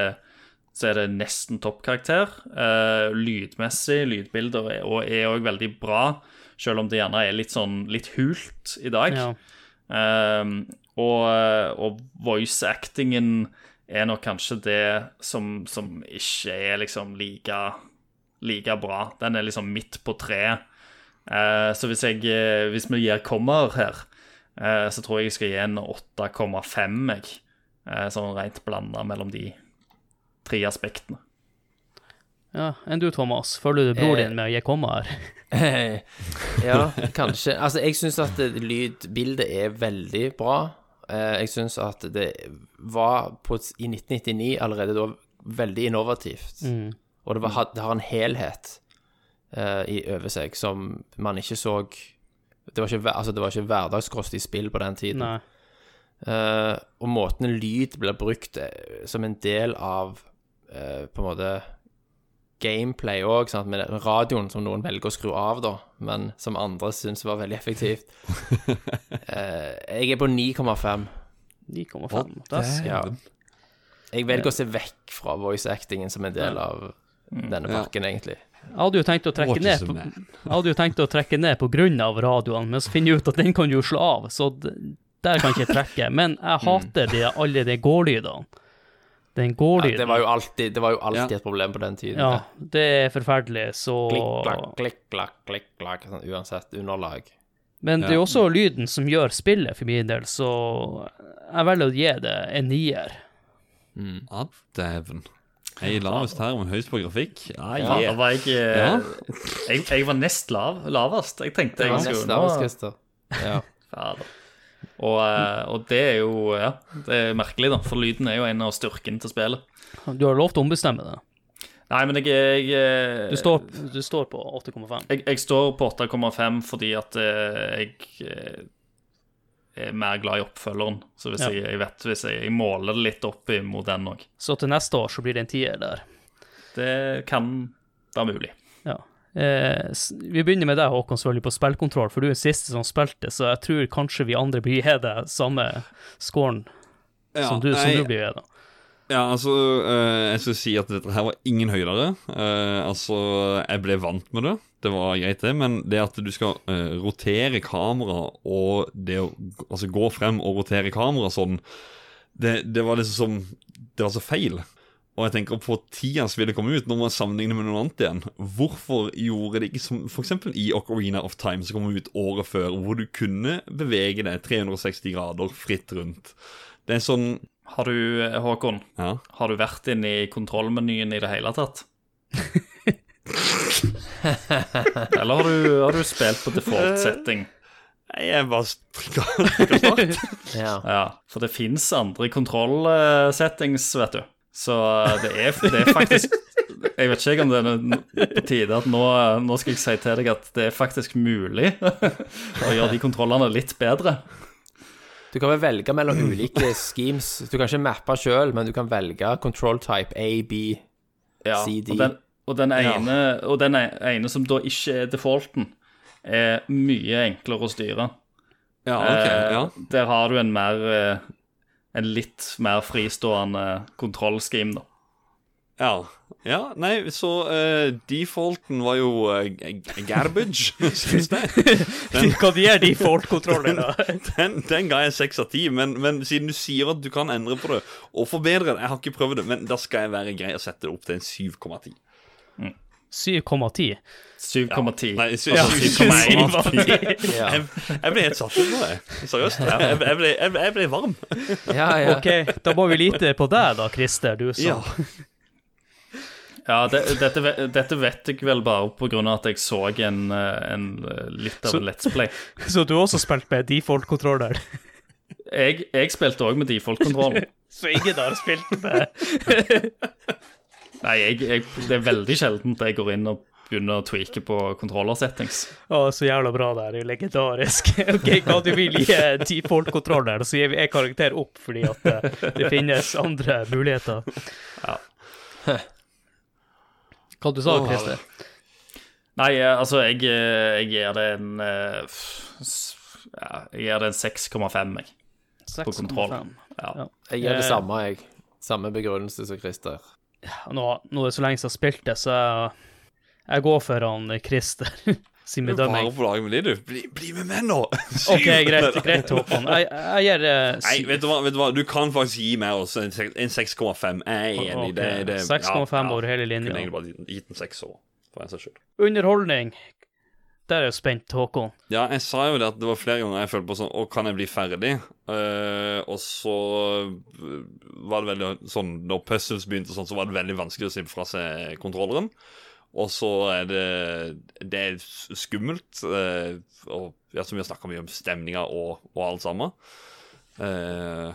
så er det nesten toppkarakter. Eh, lydmessig, lydbilder er- òg veldig bra, selv om det gjerne er litt sånn litt hult i dag. Ja. Eh, og, og voice-actingen er nok kanskje det som, som ikke er liksom like, like bra. Den er liksom midt på treet. Eh, så hvis, jeg, eh, hvis vi gir kommer her, eh, så tror jeg jeg skal gi en 8,5, jeg. Eh, sånn rent blanda mellom de tre aspektene. Ja, Enn du, Thomas? Følger du bror Eh. din med å gi kommer her? ja, kanskje. Altså, jeg syns at lydbildet er veldig bra. Eh, Jeg syns at det var på, i 1999 allerede da veldig innovativt. Og det, var, det har en helhet uh, i over seg som man ikke så Det var ikke, altså, det var ikke hverdagskost i spill på den tiden. Eh, og måten lyd blir brukt som en del av uh, på en måte gameplay òg, med radioen som noen velger å skru av, da, men som andre syns var veldig effektivt. Eh, jeg er på 9,5. 9,5. Der ser Ja. jeg. Velger å se vekk fra voice actingen som en del av denne pakken, egentlig. Jeg hadde jo tenkt å trekke ned på, hadde jo tenkt å trekke ned på grunn av radioen, men så finner jeg ut at den kan du jo slå av, så der kan jeg ikke trekke. Men jeg hater de, alle de gårdlydene. Den Ja, det var jo alltid, det var jo alltid Ja. et problem på den tiden. Ja, det er forferdelig, så Klikk, klakk, klikk, klakk, klikk, klakk, sånn uansett underlag. Men det er jo også lyden som gjør spillet for min del, så jeg velger å gi det en nier. Ja, dæven. Jeg er lavest her, men høyest på grafikk. Ja, Ja, yeah. da var jeg, eh, jeg Jeg var nest lav, lavest. Jeg tenkte jeg, jeg var skulle nå arbeidskrister. Ja. Fader. Og, eh, og det er jo Ja, det er merkelig, da, for lyden er jo en av styrkene til spillet. Du har lov til å ombestemme det. Nei, men jeg, jeg eh, Du står, du står på 8,5. jeg, jeg står på 8,5 fordi at eh, jeg er mer glad i oppfølgeren. Så hvis Ja. jeg, vet hvis jeg, jeg måler det litt opp mot den òg. Så til neste år så blir det en tier der. Det kan være mulig. Eh, vi begynner med deg, Håkon, selvfølgelig på spillkontroll, for du er den siste som spilte, så jeg tror kanskje vi andre blir gitt deg samme scoren Ja, som, du, som jeg- du blir gitt. Ja, altså, eh, jeg skulle si at dette her var ingen høydere. Eh, altså, jeg ble vant med det. Det var greit, det. Men det at du skal eh, rotere kamera, og det å altså, gå frem og rotere kamera sånn, det, det var liksom som Det var så feil. Og jeg tenker på tida som ville komme ut, når man sammenligner med noe annet igjen. Hvorfor gjorde det ikke som f.eks. i Ocarina of Time, som kom ut året før, hvor du kunne bevege deg 360 grader fritt rundt? Det er sånn Har du, Håkon, Ja. har du vært inne i kontrollmenyen i det hele tatt? Eller har du, har du spilt på default setting? Nei, jeg bare trykka start. ja. Ja, for det fins andre kontrollsettings, vet du. Så eh, det er, det er faktisk Jeg vet ikke om det er på tide at nå, nå skal jeg si til deg at det er faktisk mulig å gjøre de kontrollene litt bedre. Du kan vel velge mellom ulike schemes. Du kan ikke mappe sjøl, men du kan velge control type A, B. Ja, D. Og den, og den, ene, og den ene som da ikke er defaulten, er mye enklere å styre. Ja, ok, ja. Eh, Der har du en mer eh, En litt mer fristående kontrollscheme, da. ja. Ja, nei, så uh, defaulten var jo uh, garbage, syns jeg. Hva de er default-kontrollen, da? Den, den ga jeg seks av ti, men, men siden du sier at du kan endre på det og forbedre det Jeg har ikke prøvd det, men da skal jeg være grei og sette det opp til en 7,10. 7,10. 7,10. Nei, Ja, altså, 7,1. Ja, Jeg, jeg ble helt satt ut nå, jeg. Seriøst. Jeg, ble, jeg, ble- varm. ja. ja. Ok, da må vi lite på deg da, Christer, du som Ja. Ja, det, dette, dette vet jeg vel bare av at jeg så en, eh, en eh, litt av Så- en Let's Play. Så du har også spilt med default-kontroller? Jeg, jeg spilte òg med default-kontrollen. Så ingen har spilt med Nei, jeg, jeg, det er veldig sjeldent jeg går inn og begynner å tweake på controller-settings. Å, så jævla bra det er, det er jo legendarisk. Ok, hva du vil gi default-kontroller, så gir vi en karakter opp fordi at det, det finnes andre muligheter. Ja. Hva du sa Christer? Nei, eh, altså, jeg, eh, jeg gir det en eh, ja, Jeg gir det en 6,5, jeg. På kontroll. 6,5. Ja. Jeg gir det Eh, samme, jeg. Samme begrunnelse som Christer. Nå, nå er det så lenge siden jeg har spilt det, så jeg, jeg går for han Christer sin Du er bare bedømming. på lag med de, du. Bli, bli med meg nå! OK, greit, greit, Håkon. Jeg, jeg gir eh, Nei, vet du hva, vet du hva? Du kan faktisk gi meg også en, 6,5. Jeg er enig. Det, Ok, det, 6,5 over hele Kunne egentlig bare gitt en 6 òg, for en saks skyld. Underholdning. Der er jeg spent, Håkon. Ja, jeg sa jo det at det var flere ganger jeg følte på sånn Å, kan jeg bli ferdig? Uh, og så eh, var det veldig sånn Når puzzles begynte sånn, så var det veldig vanskelig å si fra seg kontrolleren. Og så er det Det er skummelt. Uh, og ja, som vi har snakka mye om stemninga og, og alt sammen. Uh,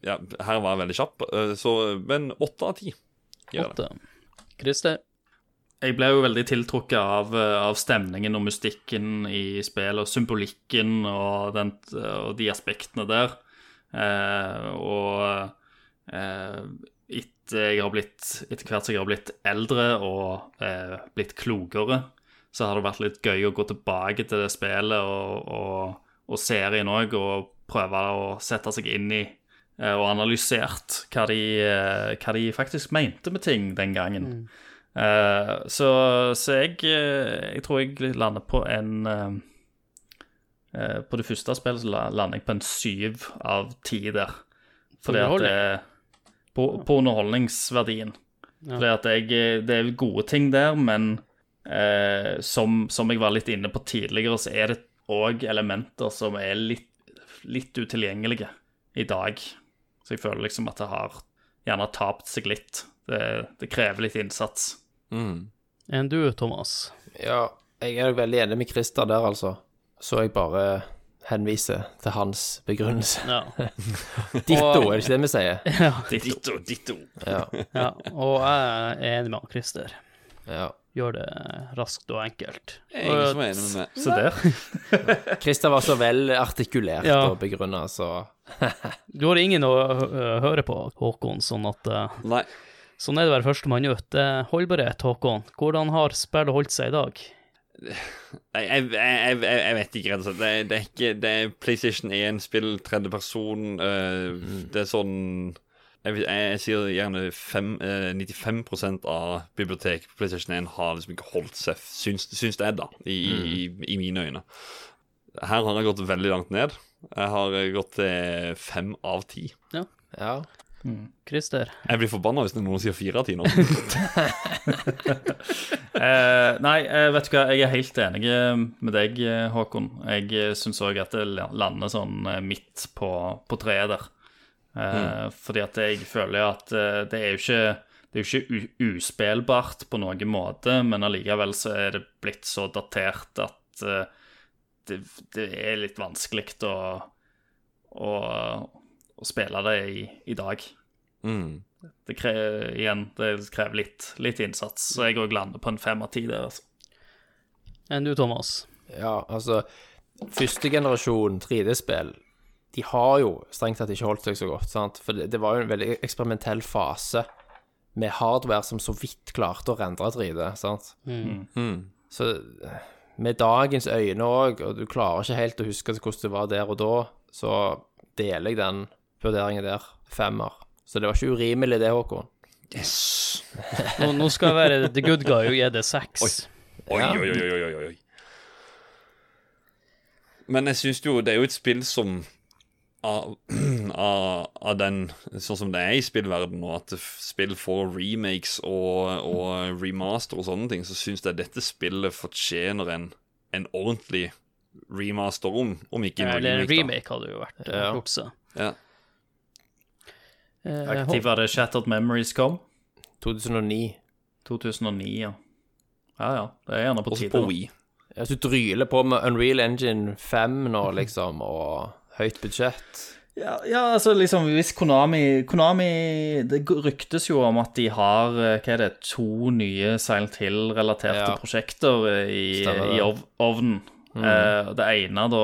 ja, her var jeg veldig kjapp. så, men åtte av ti. Gjør det. Christer? Jeg ble jo veldig tiltrukket av, eh, av stemningen og mystikken i spillet, og symbolikken og, den, og de aspektene der. Eh, og eh, etter, jeg har blitt, etter hvert som jeg har blitt eldre og eh, blitt klokere, så har det vært litt gøy å gå tilbake til det spillet og, og, og serien òg, og prøve å sette seg inn i eh, og analysert hva de, eh, hva de faktisk mente med ting den gangen. Eh, så, så jeg, eh, jeg tror jeg lander på en eh, På det første spillet så lander jeg på en syv av ti der. Fordi at det på, på underholdningsverdien. Fordi at jeg, det er gode ting der, men uh, som, som jeg var litt inne på tidligere, så er det òg elementer som er litt, litt utilgjengelige i dag. Så jeg føler liksom at det har gjerne tapt seg litt. Det, det krever litt innsats. Mm. Enn du, Thomas? Ja, jeg er veldig enig med Christer der, altså. Så jeg bare henviser til hans begrunnelse. Ja. Ditto, er det ikke det vi sier? Ditto, ditto. Ja. ja. Og jeg er enig med Christer. ja. Gjør det raskt og enkelt. Jeg er ingen som er enig med meg. Se der. Christer var så vel artikulert Ja. og begrunna, så Du har ingen å høre på, Håkon, sånn at uh... Nei. Sånn er det å være førstemann ut. Eh, Holdbarhet, Håkon. Hvordan har spillet holdt seg i dag? Nei, jeg, jeg, jeg, jeg vet ikke, rett og slett. Det, det er ikke Det er PlayStation 1-spill, tredjeperson. Uh, det er sånn jeg, jeg, jeg sier gjerne fem, uh, 95% av biblioteket på PlayStation 1 har liksom ikke holdt seg, syns, syns det, da, i, i, i mine øyne. Her har jeg gått veldig langt ned. Jeg har eh, gått til fem av ti. ja. Christer? Jeg blir forbanna hvis noen sier fire av ti nå. Eh, nei, eh, vet du hva, jeg er helt enig med deg, eh, Håkon. Jeg eh, syns òg at det lander sånn eh, midt på, på treet der. Eh, Fordi at jeg føler at eh, det er jo ikke det er jo ikke uspillbart på noen måte, men allikevel så er det blitt så datert at eh, det, det er litt vanskelig å, å, å spille det i, i dag. Mm. Det krever, igjen, det krever litt, litt innsats, så jeg òg lander på en fem av ti der. altså. Enn du, Thomas? Ja, altså Første generasjon 3D-spill De har jo strengt tatt ikke holdt seg så godt, sant? For det, det var jo en veldig eksperimentell fase med hardware som så vidt klarte å rendre 3D, sant? Mm. Så eh, med dagens øyne òg, og du klarer ikke helt å huske hvordan det var der og da, så deler jeg den vurderingen der. Femmer. Så det var ikke urimelig, det, Håkon. Yes! Nå, nå skal jeg være the good guy og gi det seks. Oi, Ja. oi, oi, oi, oi, oi. Men jeg syns jo det er jo et spill som av, av, av den Sånn som det er i spillverden nå, at spill får remakes og, og remaster og sånne ting, så syns jeg dette spillet fortjener en, en ordentlig remaster om, om ikke ja, Eller en remake. remake hadde jo vært Ja. Ja. Eh, Aktiv var det Shattered Memories kom. 2009. 2009, ja. Ja ja, det er gjerne på tide. på. Wii. Hvis du dryler på med Unreal Engine 5 nå, liksom, og høyt budsjett Ja, ja, altså liksom hvis Konami Konami Det ryktes jo om at de har eh, hva er det, to nye Silent Hill-relaterte Ja. prosjekter eh, i, i ov ovnen. Eh, det ene da,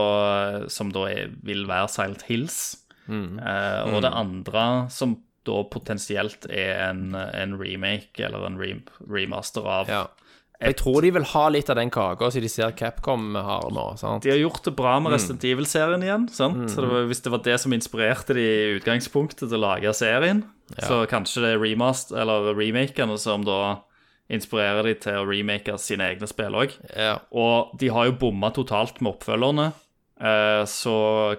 som da er, vil være Silent Hills, eh, og det andre som da potensielt er en, en remake eller en remaster av Ja. Jeg tror de vil ha litt av den kaka som de ser Capcom har nå. sant? De har gjort det bra med Resident Evil-serien igjen. sant? Så det var, Hvis det var det som inspirerte de i utgangspunktet til å lage serien, så kanskje det er remast, eller remakene som da inspirerer de til å remake sine egne spill òg. Ja. Og de har jo bomma totalt med oppfølgerne. Eh, Så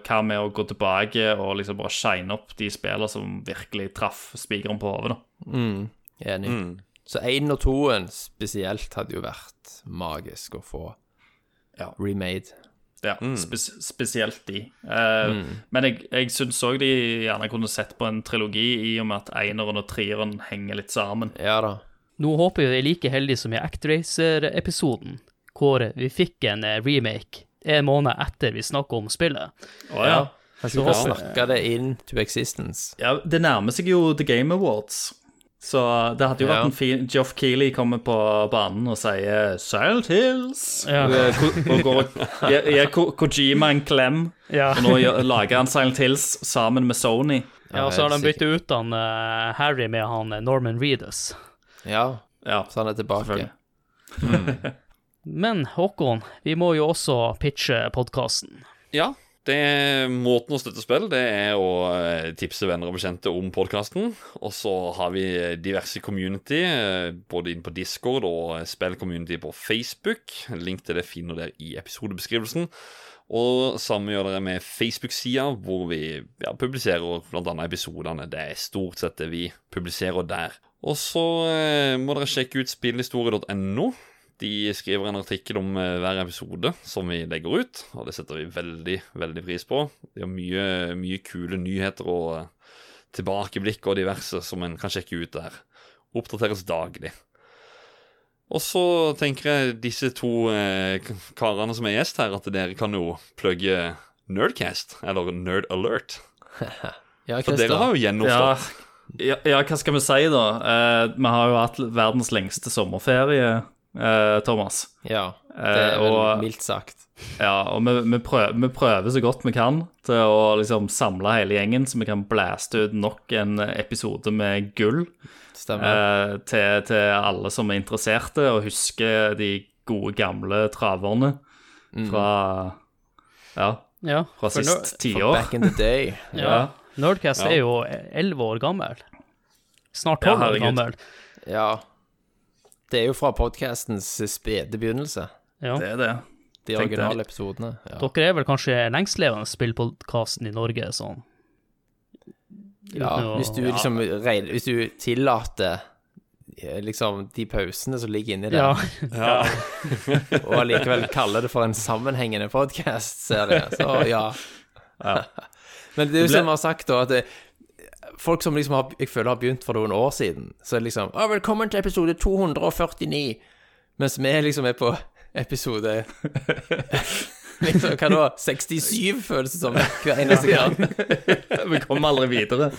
hva med å gå tilbake og liksom bare shine opp de spillene som virkelig traff spikeren på hodet, da. Enig. Så én og toen spesielt hadde jo vært magisk å få Ja. remade. Ja, spes spesielt de. Eh, Men jeg, jeg syns òg de gjerne kunne sett på en trilogi, i og med at eineren og treeren henger litt sammen. Ja da. Nå håper jeg vi er like heldige som i Actracer-episoden, hvor vi fikk en eh, remake en måned etter vi snakker om spillet. Oh, ja. Kanskje vi snakka det inn to existence. ja. Det nærmer seg jo The Game Awards. Så det hadde jo Ja. vært en fin Geoff Keeley kommer på banen og sier 'Silent Hills'. Ja. Og, går og gir- Kojima en klem. Ja. Og nå lager han Silent Hills sammen med Sony. Ja, og så har de byttet ut han uh, Harry med han eh, Norman Reedus. Ja, Ja, så han er tilbake. Selvfølgelig. Men Håkon, vi må jo også pitche podkasten. Ja, det er måten å støtte spill, det er å eh, tipse venner og bekjente om podkasten. Og så har vi diverse community, eh, både inn på Discord og spillcommunity på Facebook. Link til det finner dere i episodebeskrivelsen. Og samme gjør dere med Facebook-sida, hvor vi ja, publiserer bl.a. episodene. Det er stort sett det vi publiserer der. Og så eh, må dere sjekke ut spillhistorie.no. De skriver en artikkel om eh, hver episode som vi legger ut, og det setter vi veldig, veldig pris på. De har mye, mye kule nyheter og eh, tilbakeblikk og diverse som en kan sjekke ut der. Oppdateres daglig. Og så tenker jeg disse to eh, karene som er gjest her, at dere kan jo plugge Nerdcast, eller Nerd Alert. Ja, For dere har jo jo Ja, ja, ja, hva skal vi si, da? Eh, vi har jo hatt verdens lengste sommerferie, Thomas. Ja, det er Eh, vel og- mildt sagt. Ja, og vi, vi, prøver, vi prøver så godt vi kan til å liksom samle hele gjengen, så vi kan blæste ut nok en episode med gull Stemmer. eh, til, til alle som er interesserte, og husker de gode, gamle traverne fra Ja, Ja, fra for sist tiår. Back in the day. ja. Nerdcast Ja. er jo elleve år gammel. Snart Ja, tolv år gammel. Ja. Det er jo fra podkastens spede begynnelse. Ja. Det er det. De Tenk det. originale episodene. Ja. Dere er vel kanskje lengstlevende spillpodkasten i Norge, sånn. ja. Å- Hvis du liksom regner, Hvis du tillater eh, liksom de pausene som ligger inni der, Ja. og allikevel kaller det for en sammenhengende podkast-serie, så ja. Men det er jo som vi har sagt, da, at det, folk som liksom har, jeg føler har begynt for noen år siden, så er det liksom Å, velkommen til episode 249, mens vi liksom er på episode Liksom, hva da? 67, føles det som, hver eneste gang. Vi kommer aldri videre.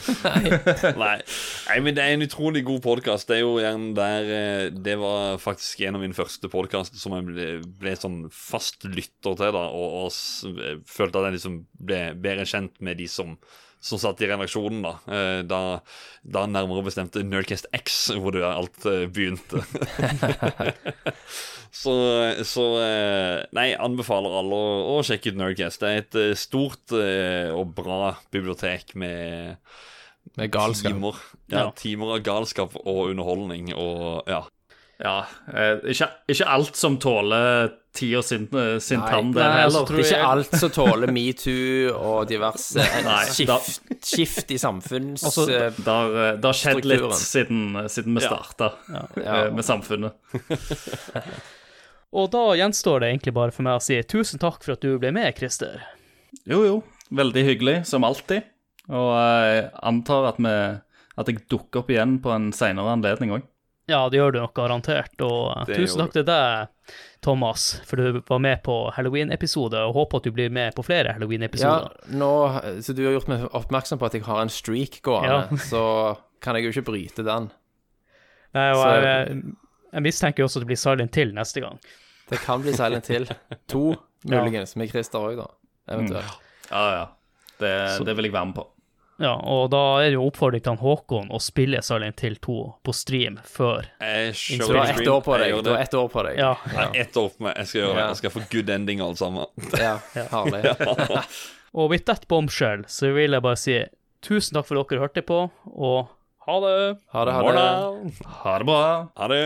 Nei. Nei, men det er en utrolig god podkast. Det er jo gjerne der eh, Det var faktisk en av mine første podkaster som jeg ble, ble sånn fast lytter til, da, og, og eh, følte at jeg liksom ble bedre kjent med de som som satt i redaksjonen, da. Eh, Da, da nærmere bestemte Nerdcast X, hvor det alt eh, begynte. så, så eh, Nei, anbefaler alle å, å sjekke ut Nerdcast. Det er et stort og bra bibliotek med Med timer, ja, Ja. timer av galskap og underholdning og ja. Ja. Eh, ikke, ikke alt som tåler tida sin, eh, sin tann, det nei, altså, heller. tror Det er jeg- ikke alt som tåler metoo og diverse eh, Nei, skift, skift i samfunns... Altså, Det har, skjedd litt siden, siden vi Ja. starta Ja. med samfunnet. Og da gjenstår det egentlig bare for meg å si tusen takk for at du ble med, Christer. Jo, jo. Veldig hyggelig, som alltid. Og jeg antar at, vi, at jeg dukker opp igjen på en seinere anledning òg. Ja, det gjør du nok garantert. Og eh, Det tusen takk til deg, Thomas, for du var med på Halloween-episode, og håper at du blir med på flere Halloween-episoder. Ja, nå, så du har gjort meg oppmerksom på at jeg har en streak gående, Ja. så kan jeg jo ikke bryte den. Nei, og Så- jeg, jeg mistenker jo også at det blir Silent til neste gang. Det kan bli Silent til. To, muligens, med Christer òg, da. Eventuelt. Ja, ja. Det, det vil jeg være med på. Ja, og da er det jo oppfordring til Håkon å spille Silent Hill 2 på stream før. Du har ett år på deg. Du har ett år på deg. Ja. Nei, ett år på meg. Jeg skal gjøre det. Jeg skal få good ending, alle sammen. Ja, herlig. Og with that bombshell så vil jeg bare si tusen takk for at dere hørte på, og ha det! Ha det, ha det. Ha det bra. Ha det.